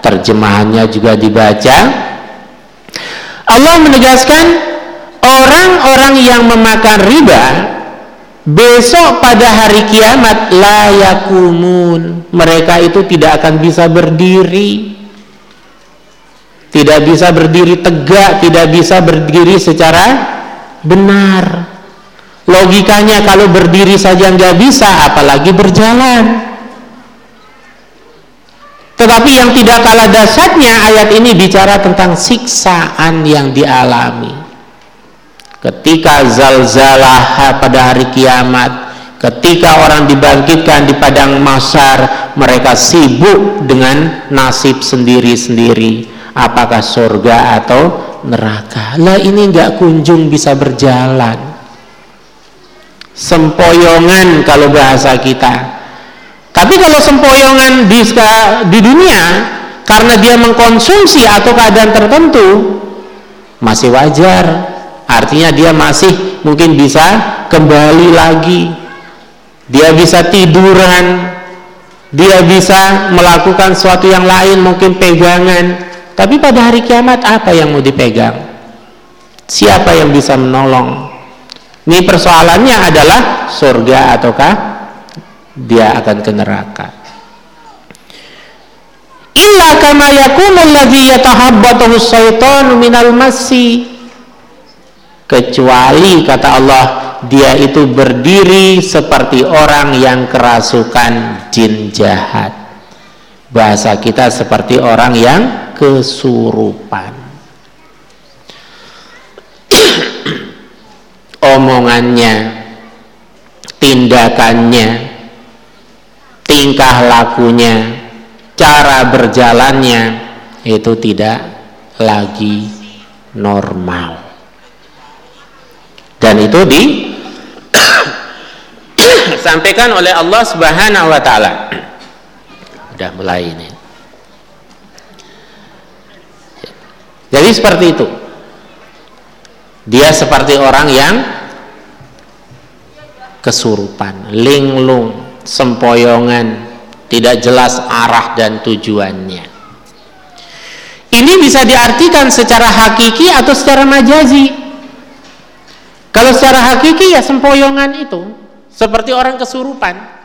terjemahannya juga dibaca. Allah menegaskan orang-orang yang memakan riba besok pada hari kiamat layakumun mereka itu tidak akan bisa berdiri. Tidak bisa berdiri tegak tidak bisa berdiri secara benar. Logikanya kalau berdiri saja nggak bisa apalagi berjalan. Tetapi yang tidak kalah dasarnya ayat ini bicara tentang siksaan yang dialami ketika zalzalah pada hari kiamat ketika orang dibangkitkan di padang masar mereka sibuk dengan nasib sendiri-sendiri. Apakah surga atau neraka? Lah ini nggak kunjung bisa berjalan. Sempoyongan kalau bahasa kita. Tapi kalau sempoyongan di, di dunia karena dia mengkonsumsi atau keadaan tertentu masih wajar artinya dia masih mungkin bisa kembali lagi. Dia bisa tiduran. Dia bisa melakukan sesuatu yang lain mungkin pegangan. Tapi pada hari kiamat apa yang mau dipegang? Siapa yang bisa menolong? Ini persoalannya adalah surga ataukah dia akan ke neraka? Illa kama yakunu alladhi yatahabbatuhu syaitanu minal masi kecuali kata Allah dia itu berdiri seperti orang yang kerasukan jin jahat. Bahasa kita seperti orang yang kesurupan. (clears throat) Omongannya tindakannya tingkah lakunya cara berjalannya itu tidak lagi normal dan itu di (coughs) sampaikan oleh Allah Subhanahu wa taala. Udah mulai ini. Jadi seperti itu. Dia seperti orang yang kesurupan, linglung, sempoyongan, tidak jelas arah dan tujuannya. Ini bisa diartikan secara hakiki atau secara majazi. Kalau secara hakiki ya sempoyongan itu seperti orang kesurupan.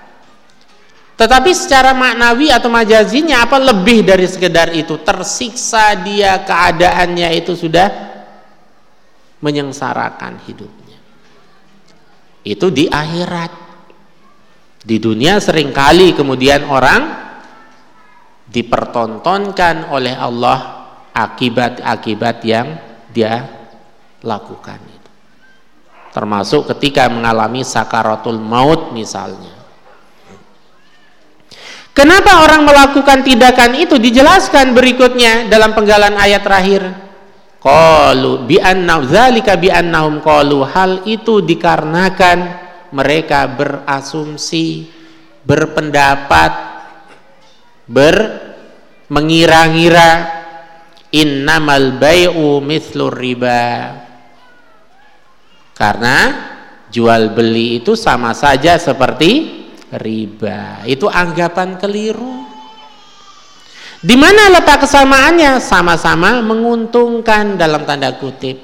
Tetapi secara maknawi atau majazinya apa lebih dari sekedar itu? Tersiksa dia keadaannya itu sudah menyengsarakan hidupnya. Itu di akhirat. Di dunia sering kali kemudian orang dipertontonkan oleh Allah akibat-akibat yang dia lakukan termasuk ketika mengalami sakaratul maut misalnya. Kenapa orang melakukan tindakan itu? Dijelaskan berikutnya dalam penggalan ayat terakhir. Qalu bi anna dzalika bi annahum hal itu dikarenakan mereka berasumsi, berpendapat, ber mengira-ngira innamal bai'u mithlur riba karena jual beli itu sama saja seperti riba. Itu anggapan keliru. Di mana letak kesamaannya? Sama-sama menguntungkan dalam tanda kutip.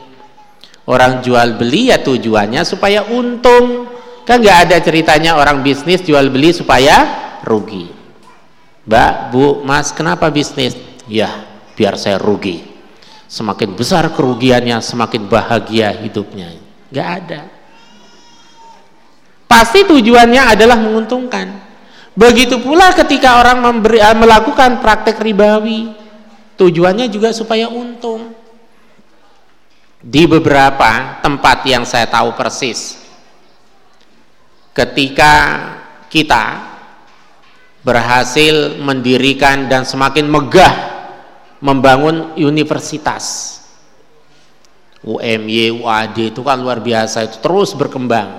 Orang jual beli ya tujuannya supaya untung. Kan nggak ada ceritanya orang bisnis jual beli supaya rugi. Mbak, Bu, Mas, kenapa bisnis? Ya, biar saya rugi. Semakin besar kerugiannya, semakin bahagia hidupnya Gak ada. Pasti tujuannya adalah menguntungkan. Begitu pula ketika orang memberi, eh, melakukan praktek ribawi, tujuannya juga supaya untung. Di beberapa tempat yang saya tahu persis, ketika kita berhasil mendirikan dan semakin megah membangun universitas UMY, UAD itu kan luar biasa itu terus berkembang.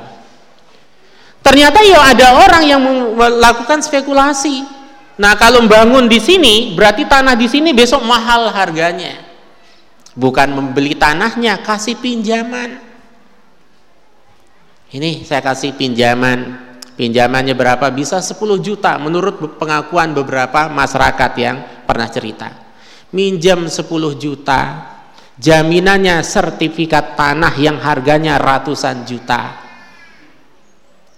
Ternyata ya ada orang yang melakukan spekulasi. Nah, kalau membangun di sini berarti tanah di sini besok mahal harganya. Bukan membeli tanahnya, kasih pinjaman. Ini saya kasih pinjaman. Pinjamannya berapa? Bisa 10 juta menurut pengakuan beberapa masyarakat yang pernah cerita. Minjam 10 juta, jaminannya sertifikat tanah yang harganya ratusan juta.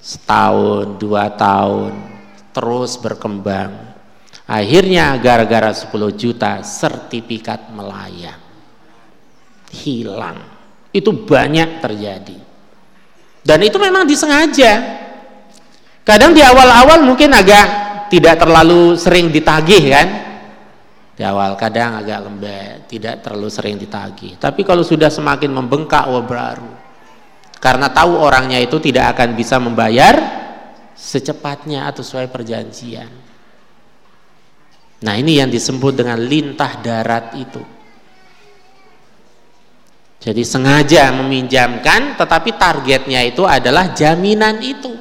Setahun dua tahun terus berkembang. Akhirnya gara-gara 10 juta sertifikat melayang. Hilang. Itu banyak terjadi. Dan itu memang disengaja. Kadang di awal-awal mungkin agak tidak terlalu sering ditagih kan di awal kadang agak lembek tidak terlalu sering ditagih tapi kalau sudah semakin membengkak wah baru karena tahu orangnya itu tidak akan bisa membayar secepatnya atau sesuai perjanjian. Nah ini yang disebut dengan lintah darat itu. Jadi sengaja meminjamkan tetapi targetnya itu adalah jaminan itu.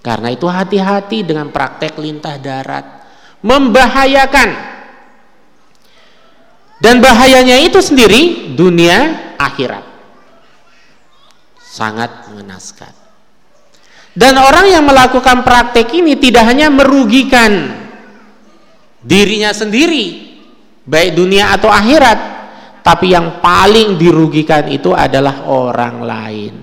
Karena itu hati-hati dengan praktek lintah darat. Membahayakan. Dan bahayanya itu sendiri dunia akhirat. Sangat mengenaskan. Dan orang yang melakukan praktek ini tidak hanya merugikan dirinya sendiri, baik dunia atau akhirat, tapi yang paling dirugikan itu adalah orang lain.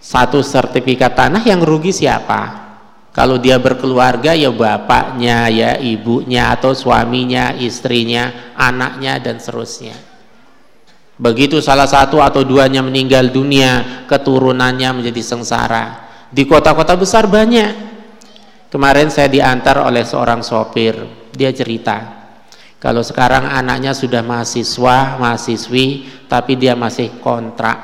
Satu sertifikat tanah yang rugi siapa? Kalau dia berkeluarga ya bapaknya, ya ibunya atau suaminya, istrinya, anaknya dan seterusnya. Begitu salah satu atau duanya meninggal dunia, keturunannya menjadi sengsara. Di kota-kota besar banyak. Kemarin saya diantar oleh seorang sopir, dia cerita. Kalau sekarang anaknya sudah mahasiswa, mahasiswi, tapi dia masih kontrak.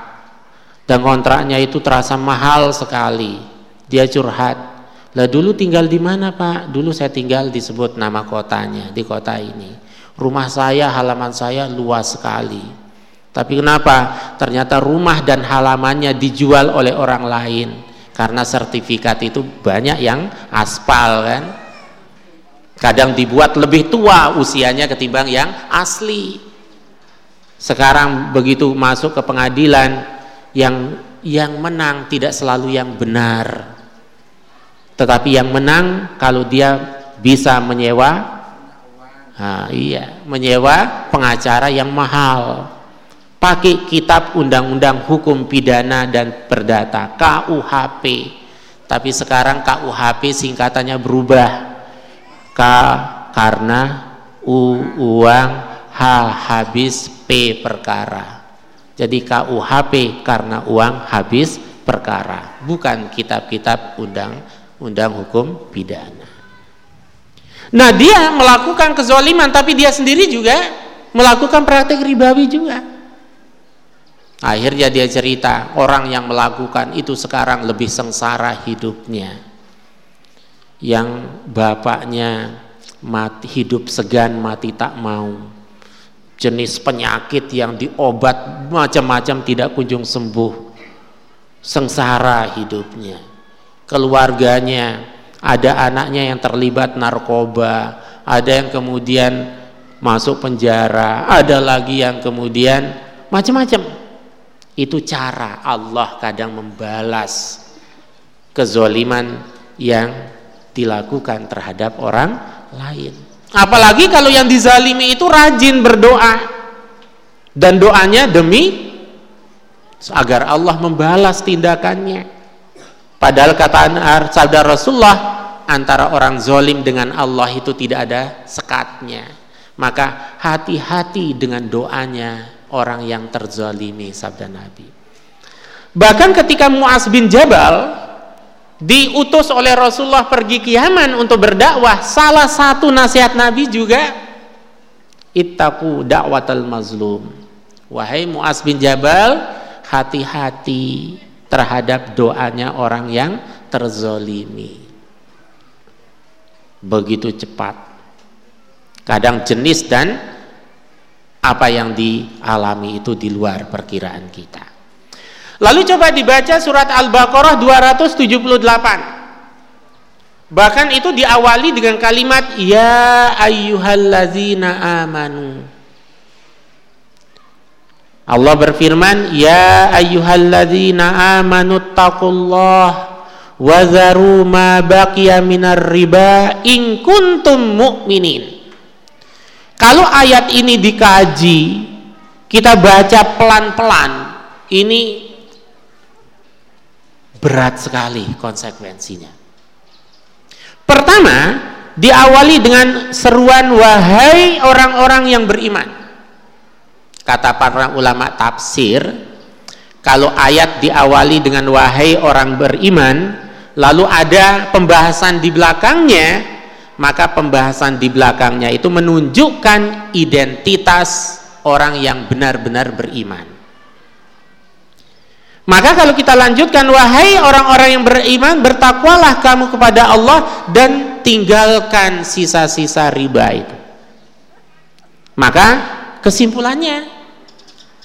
Dan kontraknya itu terasa mahal sekali. Dia curhat. Lah dulu tinggal di mana pak? Dulu saya tinggal disebut nama kotanya, di kota ini. Rumah saya, halaman saya luas sekali tapi kenapa? Ternyata rumah dan halamannya dijual oleh orang lain karena sertifikat itu banyak yang aspal kan. Kadang dibuat lebih tua usianya ketimbang yang asli. Sekarang begitu masuk ke pengadilan yang yang menang tidak selalu yang benar. Tetapi yang menang kalau dia bisa menyewa Nah, iya, menyewa pengacara yang mahal. Pakai kitab undang-undang hukum pidana dan perdata KUHP tapi sekarang KUHP singkatannya berubah. K karena U uang H habis P perkara. Jadi KUHP karena uang habis perkara. Bukan kitab-kitab undang-undang hukum pidana nah dia melakukan kezoliman tapi dia sendiri juga melakukan praktek ribawi juga Akhirnya dia cerita, orang yang melakukan itu sekarang lebih sengsara hidupnya. Yang bapaknya mati hidup segan mati tak mau. Jenis penyakit yang diobat macam-macam tidak kunjung sembuh. Sengsara hidupnya. Keluarganya ada anaknya yang terlibat narkoba, ada yang kemudian masuk penjara, ada lagi yang kemudian macam-macam itu cara Allah kadang membalas kezoliman yang dilakukan terhadap orang lain. Apalagi kalau yang dizalimi itu rajin berdoa dan doanya demi agar Allah membalas tindakannya. Padahal kata sabda Rasulullah antara orang zolim dengan Allah itu tidak ada sekatnya. Maka hati-hati dengan doanya orang yang terzalimi sabda Nabi. Bahkan ketika Muaz bin Jabal diutus oleh Rasulullah pergi ke Yaman untuk berdakwah, salah satu nasihat Nabi juga ittaqu da'watal mazlum. Wahai Muaz bin Jabal, hati-hati terhadap doanya orang yang terzolimi. Begitu cepat. Kadang jenis dan apa yang dialami itu di luar perkiraan kita. Lalu coba dibaca surat Al-Baqarah 278. Bahkan itu diawali dengan kalimat ya ayyuhallazina amanu. Allah berfirman ya ayyuhallazina amanu taqullah wa zaru ma baqiya minar riba in kuntum mu'minin. Kalau ayat ini dikaji, kita baca pelan-pelan, ini berat sekali konsekuensinya. Pertama, diawali dengan seruan wahai orang-orang yang beriman. Kata para ulama tafsir, kalau ayat diawali dengan wahai orang beriman, lalu ada pembahasan di belakangnya, maka pembahasan di belakangnya itu menunjukkan identitas orang yang benar-benar beriman. Maka kalau kita lanjutkan wahai orang-orang yang beriman bertakwalah kamu kepada Allah dan tinggalkan sisa-sisa riba itu. Maka kesimpulannya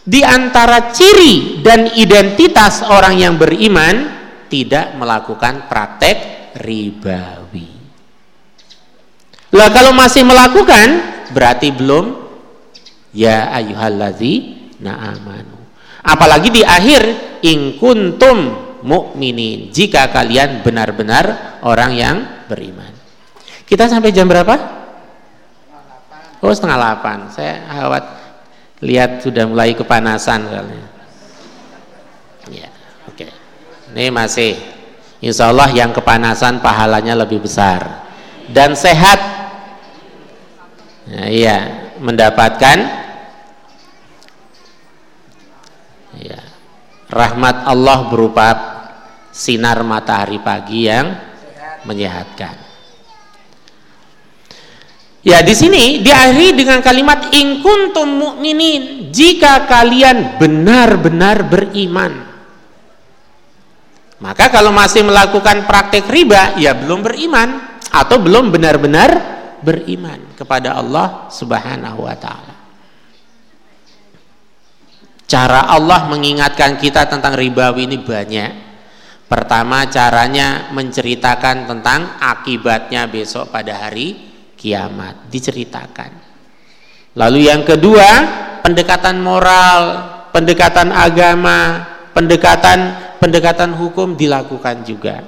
di antara ciri dan identitas orang yang beriman tidak melakukan praktek ribawi. Lah kalau masih melakukan berarti belum ya ayyuhallazi na'amanu. Apalagi di akhir in kuntum mukminin jika kalian benar-benar orang yang beriman. Kita sampai jam berapa? Oh setengah delapan. Saya khawat lihat sudah mulai kepanasan soalnya. Ya, oke. Ini masih Insya Allah yang kepanasan pahalanya lebih besar dan sehat. Nah, iya, mendapatkan ya, rahmat Allah berupa sinar matahari pagi yang menyehatkan. Ya di sini diakhiri dengan kalimat in kuntum mu'minin jika kalian benar-benar beriman. Maka kalau masih melakukan praktek riba ya belum beriman atau belum benar-benar beriman kepada Allah Subhanahu wa taala. Cara Allah mengingatkan kita tentang riba ini banyak. Pertama caranya menceritakan tentang akibatnya besok pada hari kiamat diceritakan. Lalu yang kedua, pendekatan moral, pendekatan agama, pendekatan pendekatan hukum dilakukan juga.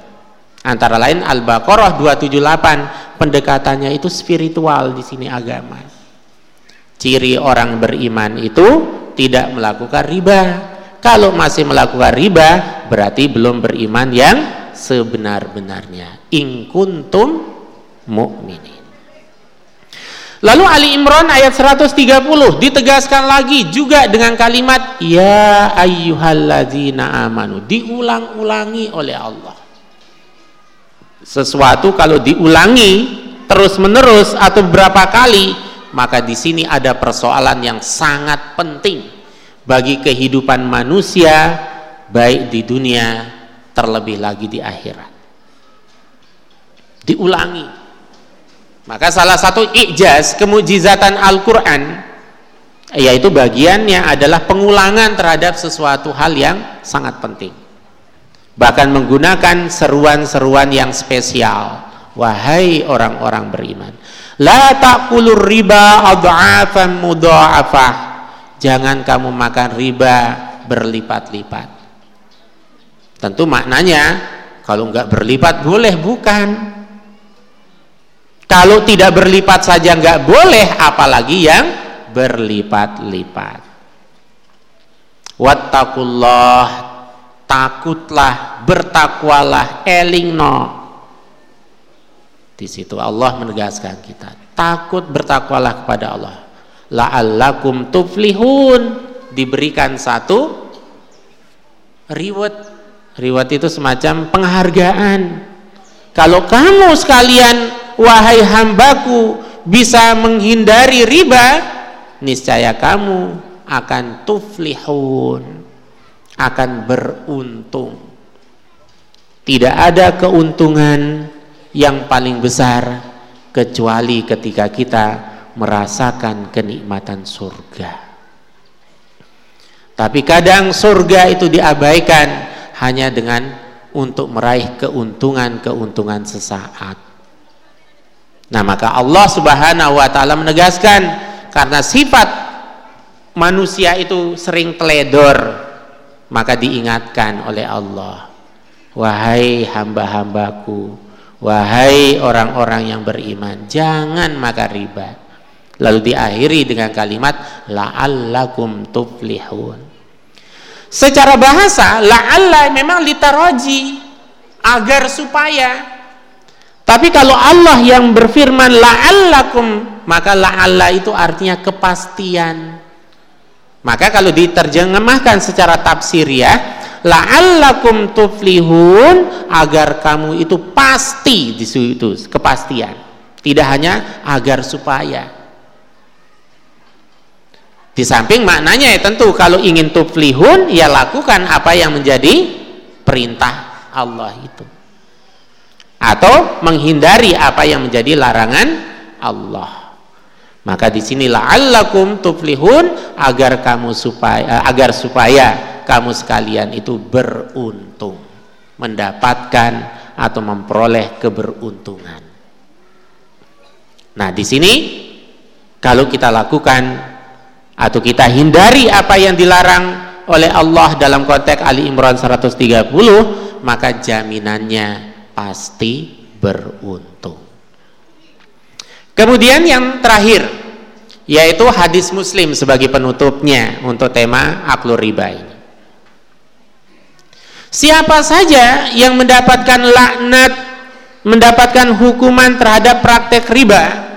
Antara lain Al-Baqarah 278, pendekatannya itu spiritual di sini agama. Ciri orang beriman itu tidak melakukan riba. Kalau masih melakukan riba, berarti belum beriman yang sebenar-benarnya. In kuntum mu'minin. Lalu Ali Imran ayat 130 ditegaskan lagi juga dengan kalimat ya ayyuhalladzina amanu diulang-ulangi oleh Allah. Sesuatu kalau diulangi terus-menerus atau berapa kali maka di sini ada persoalan yang sangat penting bagi kehidupan manusia baik di dunia terlebih lagi di akhirat. Diulangi maka salah satu ijaz kemujizatan Al-Quran yaitu bagiannya adalah pengulangan terhadap sesuatu hal yang sangat penting. Bahkan menggunakan seruan-seruan yang spesial. Wahai orang-orang beriman, la taqulur riba adha'afan mudha'afah. Jangan kamu makan riba berlipat-lipat. Tentu maknanya kalau enggak berlipat boleh bukan kalau tidak berlipat saja nggak boleh, apalagi yang berlipat-lipat. Wattakullah, takutlah, bertakwalah, elingno. Di situ Allah menegaskan kita, takut bertakwalah kepada Allah. La'allakum tuflihun, diberikan satu reward. Reward itu semacam penghargaan. Kalau kamu sekalian wahai hambaku bisa menghindari riba niscaya kamu akan tuflihun akan beruntung. Tidak ada keuntungan yang paling besar kecuali ketika kita merasakan kenikmatan surga. Tapi kadang surga itu diabaikan hanya dengan untuk meraih keuntungan-keuntungan sesaat Nah, maka Allah Subhanahu wa taala menegaskan karena sifat manusia itu sering teledor, maka diingatkan oleh Allah, wahai hamba-hambaku, wahai orang-orang yang beriman, jangan makan riba. Lalu diakhiri dengan kalimat la'allakum tuflihun. Secara bahasa la'alla memang litaraji agar supaya tapi kalau Allah yang berfirman la'allakum maka la'alla itu artinya kepastian. Maka kalau diterjemahkan secara tafsir ya, la'allakum tuflihun agar kamu itu pasti di situ kepastian. Tidak hanya agar supaya. Di samping maknanya ya tentu kalau ingin tuflihun ya lakukan apa yang menjadi perintah Allah itu. Atau menghindari apa yang menjadi larangan Allah. Maka di sini la'allakum tuflihun agar kamu supaya agar supaya kamu sekalian itu beruntung, mendapatkan atau memperoleh keberuntungan. Nah, di sini kalau kita lakukan atau kita hindari apa yang dilarang oleh Allah dalam konteks Ali Imran 130 maka jaminannya pasti beruntung. Kemudian yang terakhir yaitu hadis muslim sebagai penutupnya untuk tema aklur riba ini. Siapa saja yang mendapatkan laknat mendapatkan hukuman terhadap praktek riba?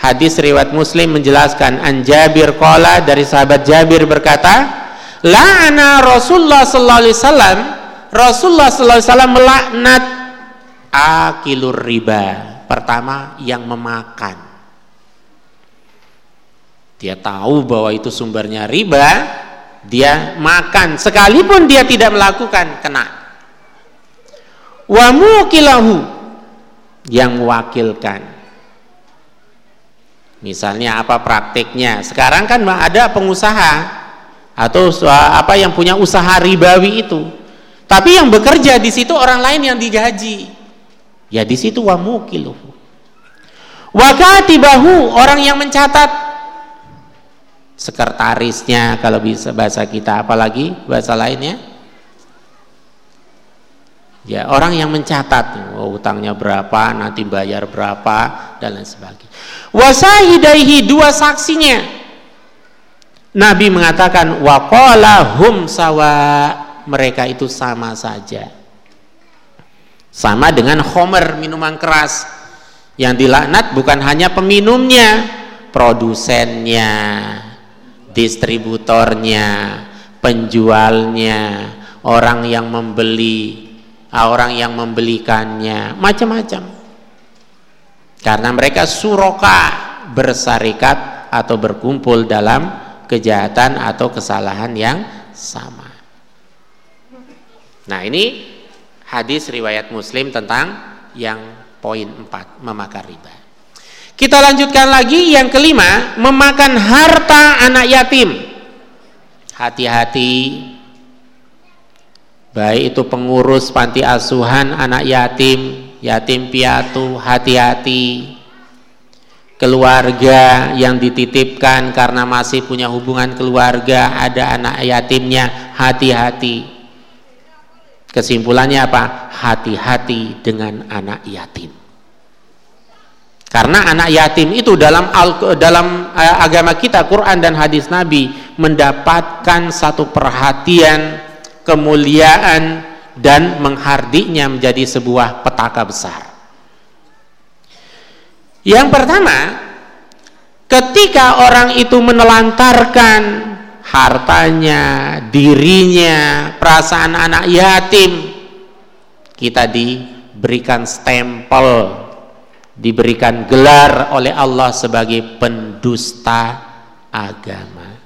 Hadis riwayat Muslim menjelaskan an Jabir qala dari sahabat Jabir berkata, "La'ana Rasulullah sallallahu alaihi wasallam Rasulullah wasallam melaknat akilur riba. Pertama yang memakan. Dia tahu bahwa itu sumbernya riba, dia makan sekalipun dia tidak melakukan kena. Wa mukilahu yang mewakilkan Misalnya apa praktiknya? Sekarang kan ada pengusaha atau apa yang punya usaha ribawi itu. Tapi yang bekerja di situ orang lain yang digaji. Ya di situ wa mukiluhu. Wa katibahu orang yang mencatat. Sekretarisnya kalau bisa bahasa kita apalagi bahasa lainnya. Ya orang yang mencatat. Oh, utangnya berapa nanti bayar berapa dan lain sebagainya. Wasahidaihi dua saksinya. Nabi mengatakan waqala hum sawa mereka itu sama saja. Sama dengan homer minuman keras. Yang dilaknat bukan hanya peminumnya produsennya distributornya penjualnya orang yang membeli orang yang membelikannya macam-macam. Karena mereka suroka bersarikat atau berkumpul dalam kejahatan atau kesalahan yang sama nah ini hadis riwayat muslim tentang yang poin 4 memakan riba kita lanjutkan lagi yang kelima memakan harta anak yatim hati-hati baik itu pengurus panti asuhan anak yatim, yatim piatu, hati-hati. Keluarga yang dititipkan karena masih punya hubungan keluarga, ada anak yatimnya, hati-hati. Kesimpulannya apa? Hati-hati dengan anak yatim. Karena anak yatim itu dalam dalam eh, agama kita Quran dan hadis Nabi mendapatkan satu perhatian kemuliaan dan menghardinya menjadi sebuah petaka besar. Yang pertama, ketika orang itu menelantarkan hartanya, dirinya, perasaan anak yatim, kita diberikan stempel, diberikan gelar oleh Allah sebagai pendusta agama.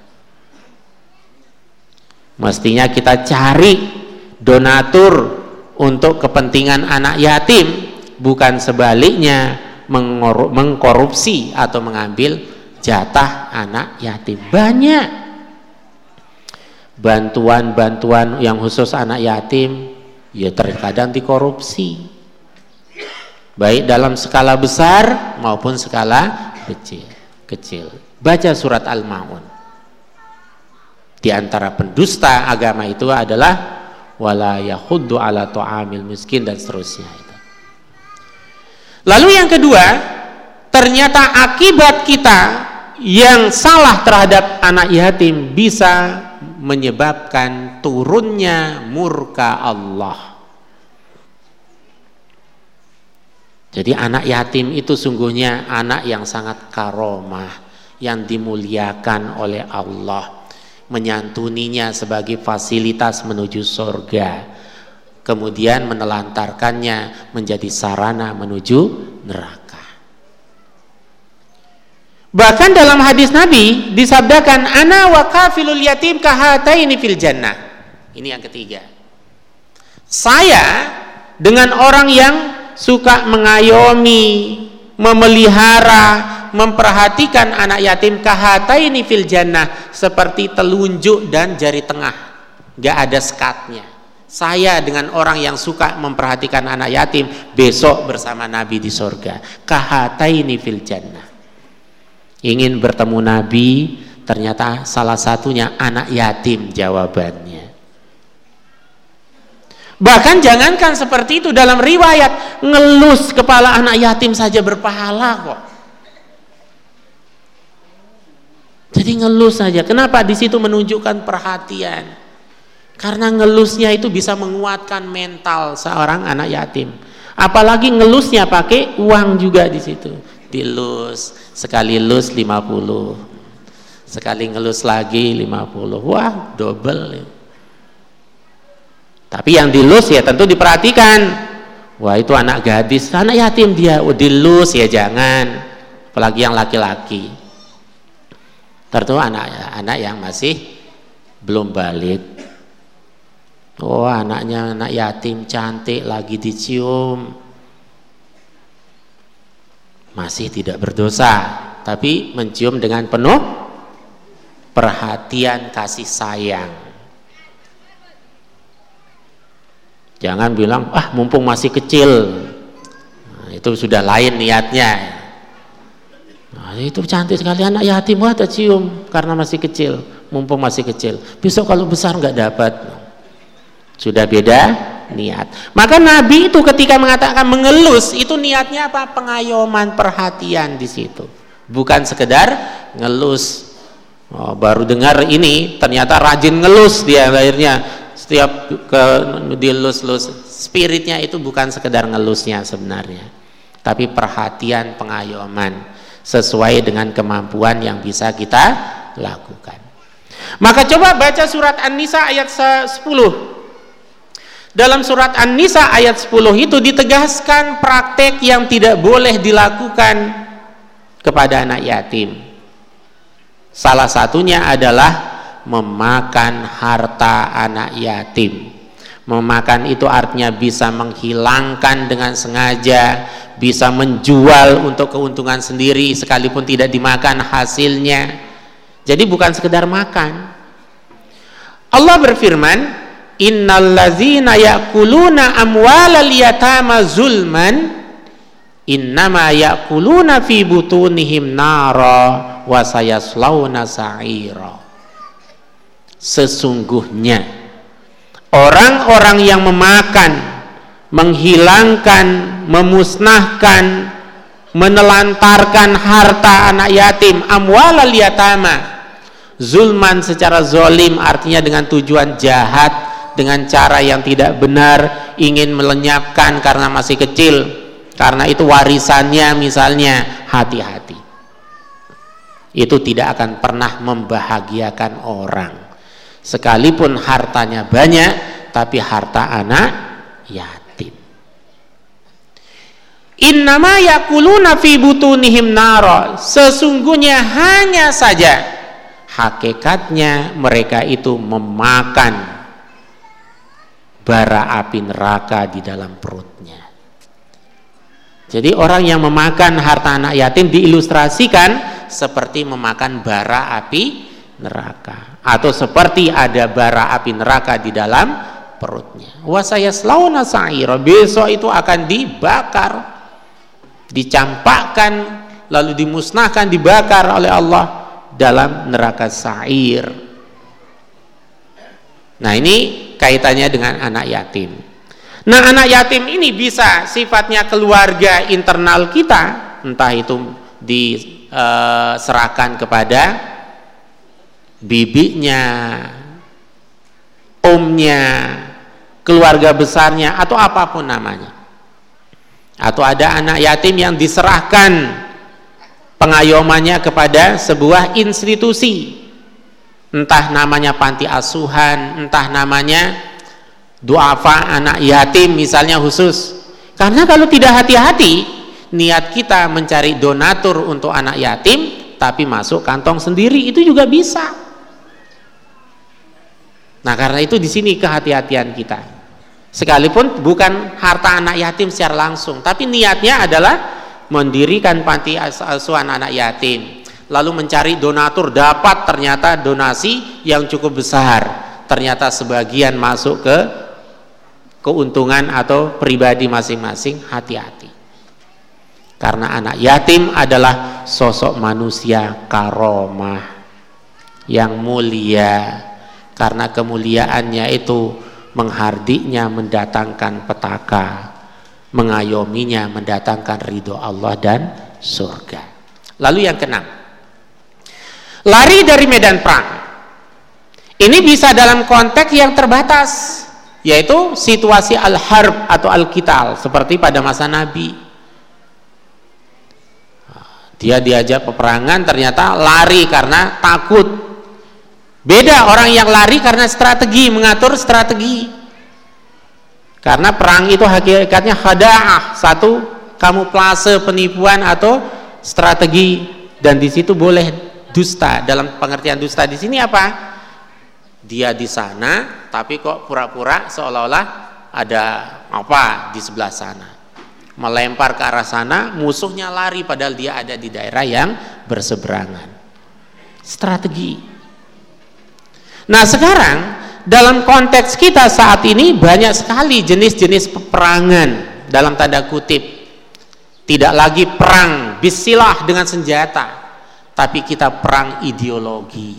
Mestinya kita cari donatur untuk kepentingan anak yatim, bukan sebaliknya mengkorupsi atau mengambil jatah anak yatim. Banyak bantuan-bantuan yang khusus anak yatim ya terkadang dikorupsi. Baik dalam skala besar maupun skala kecil. Kecil. Baca surat Al-Maun di antara pendusta agama itu adalah wala yahuddu ala tu'amil miskin dan seterusnya itu. Lalu yang kedua, ternyata akibat kita yang salah terhadap anak yatim bisa menyebabkan turunnya murka Allah. Jadi anak yatim itu sungguhnya anak yang sangat karomah, yang dimuliakan oleh Allah menyantuninya sebagai fasilitas menuju surga kemudian menelantarkannya menjadi sarana menuju neraka Bahkan dalam hadis Nabi disabdakan ana wa kafilul yatim kahataini fil jannah. Ini yang ketiga. Saya dengan orang yang suka mengayomi, memelihara, memperhatikan anak yatim kahataini fil jannah seperti telunjuk dan jari tengah. Gak ada sekatnya. Saya dengan orang yang suka memperhatikan anak yatim besok bersama Nabi di sorga. Kahataini fil jannah ingin bertemu Nabi ternyata salah satunya anak yatim jawabannya. Bahkan jangankan seperti itu dalam riwayat ngelus kepala anak yatim saja berpahala kok. Jadi ngelus saja. Kenapa di situ menunjukkan perhatian? Karena ngelusnya itu bisa menguatkan mental seorang anak yatim. Apalagi ngelusnya pakai uang juga di situ dilus sekali lus 50 sekali ngelus lagi 50 wah double tapi yang dilus ya tentu diperhatikan. Wah itu anak gadis. Anak yatim dia. Oh, dilus ya jangan. Apalagi yang laki-laki. Tentu anak anak yang masih belum balik. Oh anaknya anak yatim cantik lagi dicium masih tidak berdosa tapi mencium dengan penuh perhatian kasih sayang. Jangan bilang ah mumpung masih kecil. Nah, itu sudah lain niatnya. Nah, itu cantik sekali anak yatim wah cium karena masih kecil mumpung masih kecil. Besok kalau besar nggak dapat. Sudah beda niat. Maka Nabi itu ketika mengatakan mengelus itu niatnya apa? Pengayoman, perhatian di situ. Bukan sekedar ngelus. Oh, baru dengar ini ternyata rajin ngelus dia akhirnya setiap ke dilus-lus spiritnya itu bukan sekedar ngelusnya sebenarnya tapi perhatian pengayoman sesuai dengan kemampuan yang bisa kita lakukan maka coba baca surat An-Nisa ayat 10 dalam surat An-Nisa ayat 10 itu ditegaskan praktek yang tidak boleh dilakukan kepada anak yatim. Salah satunya adalah memakan harta anak yatim. Memakan itu artinya bisa menghilangkan dengan sengaja, bisa menjual untuk keuntungan sendiri sekalipun tidak dimakan hasilnya. Jadi bukan sekedar makan. Allah berfirman, innallazina ya'kuluna amwalal yatama zulman innama ya'kuluna fi butunihim nara wa sayaslawna sa'ira. Sesungguhnya orang-orang yang memakan menghilangkan memusnahkan menelantarkan harta anak yatim amwalal yatama zulman secara zolim artinya dengan tujuan jahat dengan cara yang tidak benar ingin melenyapkan karena masih kecil. Karena itu warisannya misalnya hati-hati. Itu tidak akan pernah membahagiakan orang. Sekalipun hartanya banyak tapi harta anak yatim. Innama yakuluna fi butunihim naro sesungguhnya hanya saja hakikatnya mereka itu memakan bara api neraka di dalam perutnya. Jadi orang yang memakan harta anak yatim diilustrasikan seperti memakan bara api neraka atau seperti ada bara api neraka di dalam perutnya. Wasaya selauna sa'ira besok itu akan dibakar, dicampakkan lalu dimusnahkan, dibakar oleh Allah dalam neraka sa'ir. Nah ini kaitannya dengan anak yatim. Nah, anak yatim ini bisa sifatnya keluarga internal kita, entah itu diserahkan eh, kepada bibinya, omnya, keluarga besarnya atau apa pun namanya. Atau ada anak yatim yang diserahkan pengayomannya kepada sebuah institusi entah namanya panti asuhan, entah namanya duafa anak yatim misalnya khusus. Karena kalau tidak hati-hati, niat kita mencari donatur untuk anak yatim, tapi masuk kantong sendiri itu juga bisa. Nah, karena itu di sini kehati-hatian kita. Sekalipun bukan harta anak yatim secara langsung, tapi niatnya adalah mendirikan panti asuhan anak yatim, lalu mencari donatur. Dapat ternyata donasi yang cukup besar, ternyata sebagian masuk ke keuntungan atau pribadi masing-masing, hati-hati. Karena anak yatim adalah sosok manusia karomah yang mulia. Karena kemuliaannya itu menghardiknya mendatangkan petaka mengayominya mendatangkan ridho Allah dan surga. Lalu yang keenam lari dari medan perang. Ini bisa dalam konteks yang terbatas yaitu situasi al-harb atau al-kital seperti pada masa Nabi. Dia diajak peperangan ternyata lari karena takut. Beda orang yang lari karena strategi, mengatur strategi. Karena perang itu hakikatnya khada'ah, satu kamuflase penipuan atau strategi. Dan di situ boleh dusta. Dalam pengertian dusta di sini apa? Dia di sana tapi kok pura-pura seolah-olah ada apa di sebelah sana. Melempar ke arah sana, musuhnya lari padahal dia ada di daerah yang berseberangan. Strategi Nah sekarang dalam konteks kita saat ini banyak sekali jenis-jenis peperangan dalam tanda kutip. Tidak lagi perang bisilah dengan senjata, tapi kita perang ideologi.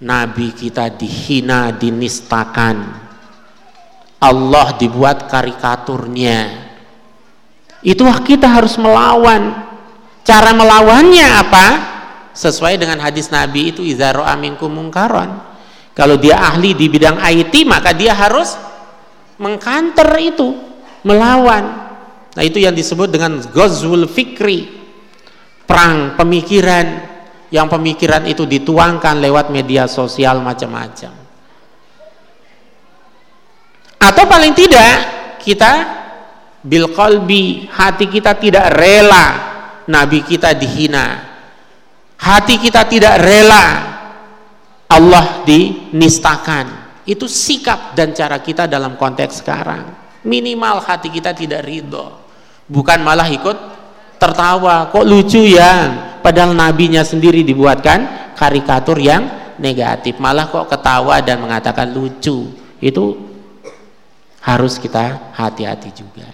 Nabi kita dihina, dinistakan. Allah dibuat karikaturnya. Itulah kita harus melawan. Cara melawannya apa? sesuai dengan hadis Nabi itu izaro aminkum mungkaron kalau dia ahli di bidang IT maka dia harus mengkanter itu melawan nah itu yang disebut dengan ghazwul fikri perang pemikiran yang pemikiran itu dituangkan lewat media sosial macam-macam. Atau paling tidak kita bil qalbi hati kita tidak rela nabi kita dihina. Hati kita tidak rela Allah dinistakan. Itu sikap dan cara kita dalam konteks sekarang. Minimal hati kita tidak ridho. Bukan malah ikut tertawa. Kok lucu ya? Padahal nabinya sendiri dibuatkan karikatur yang negatif. Malah kok ketawa dan mengatakan lucu. Itu harus kita hati-hati juga.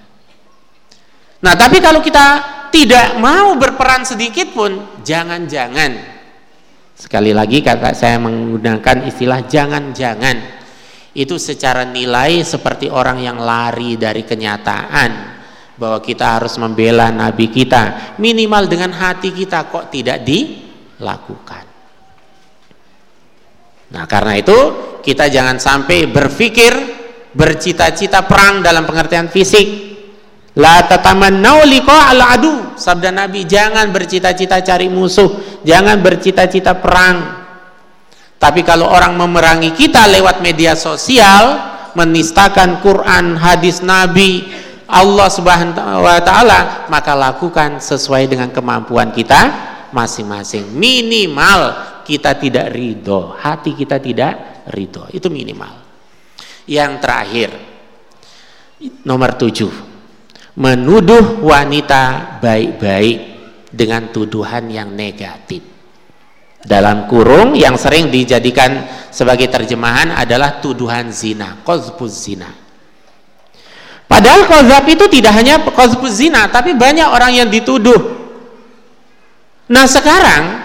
Nah tapi kalau kita tidak mau berperan sedikit pun jangan-jangan. Sekali lagi kata saya menggunakan istilah jangan-jangan. Itu secara nilai seperti orang yang lari dari kenyataan bahwa kita harus membela nabi kita minimal dengan hati kita kok tidak dilakukan nah karena itu kita jangan sampai berpikir bercita-cita perang dalam pengertian fisik La tatamannau liqa al adu. Sabda Nabi, jangan bercita-cita cari musuh, jangan bercita-cita perang. Tapi kalau orang memerangi kita lewat media sosial, menistakan Quran, hadis Nabi, Allah Subhanahu wa taala, maka lakukan sesuai dengan kemampuan kita masing-masing. Minimal kita tidak ridho, hati kita tidak ridho. Itu minimal. Yang terakhir, nomor tujuh menuduh wanita baik-baik dengan tuduhan yang negatif dalam kurung yang sering dijadikan sebagai terjemahan adalah tuduhan zina kozbuz zina padahal kozab itu tidak hanya kozbuz zina tapi banyak orang yang dituduh nah sekarang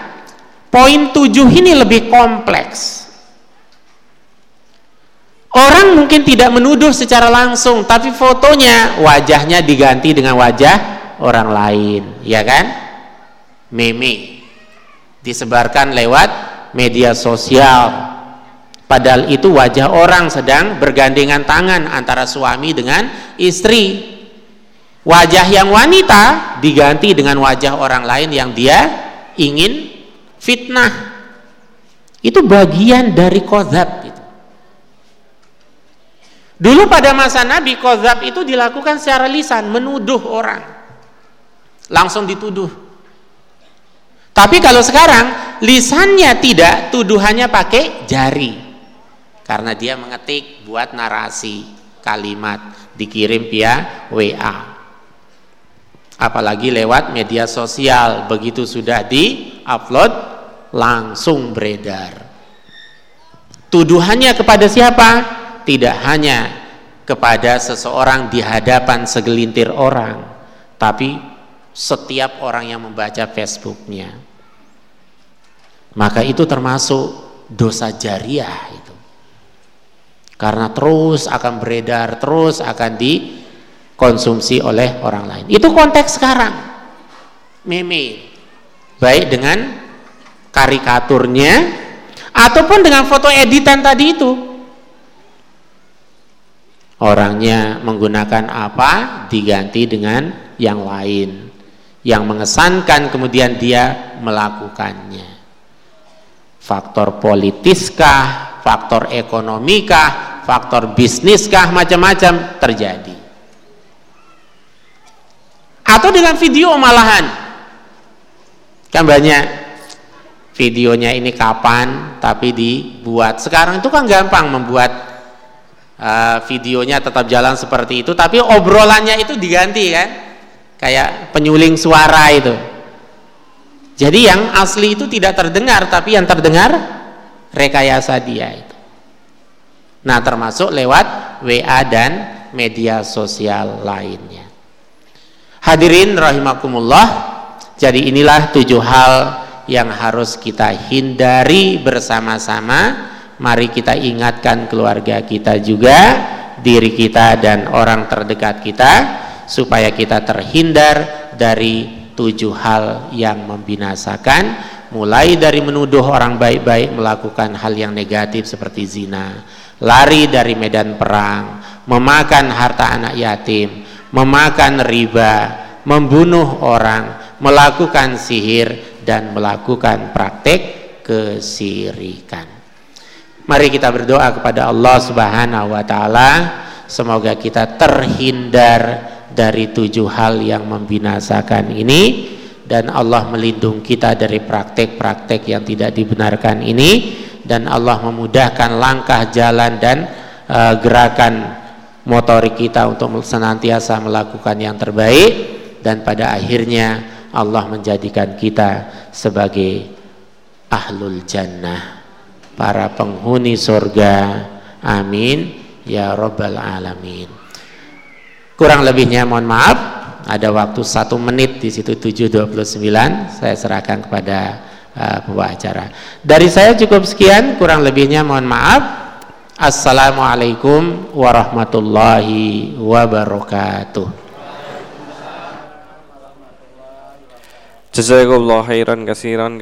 poin tujuh ini lebih kompleks Orang mungkin tidak menuduh secara langsung, tapi fotonya wajahnya diganti dengan wajah orang lain, ya kan? Meme disebarkan lewat media sosial. Padahal itu wajah orang sedang bergandengan tangan antara suami dengan istri. Wajah yang wanita diganti dengan wajah orang lain yang dia ingin fitnah. Itu bagian dari kozab Dulu pada masa Nabi kozab itu dilakukan secara lisan, menuduh orang. Langsung dituduh. Tapi kalau sekarang lisannya tidak, tuduhannya pakai jari. Karena dia mengetik buat narasi kalimat dikirim via WA. Apalagi lewat media sosial, begitu sudah di-upload langsung beredar. Tuduhannya kepada siapa? Tidak hanya kepada seseorang di hadapan segelintir orang, tapi setiap orang yang membaca Facebooknya. Maka itu termasuk dosa jariah itu. Karena terus akan beredar, terus akan dikonsumsi oleh orang lain. Itu konteks sekarang. Meme. Baik dengan karikaturnya ataupun dengan foto editan tadi itu. Orangnya menggunakan apa diganti dengan yang lain yang mengesankan kemudian dia melakukannya. Faktor politiskah, faktor ekonomikah, faktor bisniskah macam-macam terjadi. Atau dengan video malahan. Kan banyak videonya ini kapan tapi dibuat. Sekarang itu kan gampang membuat uh, videonya tetap jalan seperti itu tapi obrolannya itu diganti kan kayak penyuling suara itu. Jadi yang asli itu tidak terdengar, tapi yang terdengar rekayasa dia itu. Nah, termasuk lewat WA dan media sosial lainnya. Hadirin rahimakumullah, jadi inilah tujuh hal yang harus kita hindari bersama-sama. Mari kita ingatkan keluarga kita juga, diri kita dan orang terdekat kita supaya kita terhindar dari tujuh hal yang membinasakan mulai dari menuduh orang baik-baik melakukan hal yang negatif seperti zina lari dari medan perang memakan harta anak yatim memakan riba membunuh orang melakukan sihir dan melakukan praktek kesirikan. Mari kita berdoa kepada Allah Subhanahu wa taala. Semoga kita terhindar dari tujuh hal yang membinasakan ini dan Allah melindungi kita dari praktek-praktek yang tidak dibenarkan ini dan Allah memudahkan langkah jalan dan uh, gerakan motorik kita untuk senantiasa melakukan yang terbaik. Dan pada akhirnya Allah menjadikan kita sebagai ahlul jannah para penghuni surga. Amin. Ya rabbal alamin. Kurang lebihnya mohon maaf. Ada waktu satu menit di situ 7.29 saya serahkan kepada pembawa acara. Dari saya cukup sekian kurang lebihnya mohon maaf. Assalamualaikum warahmatullahi wabarakatuh. Jazakallah khairan kasiran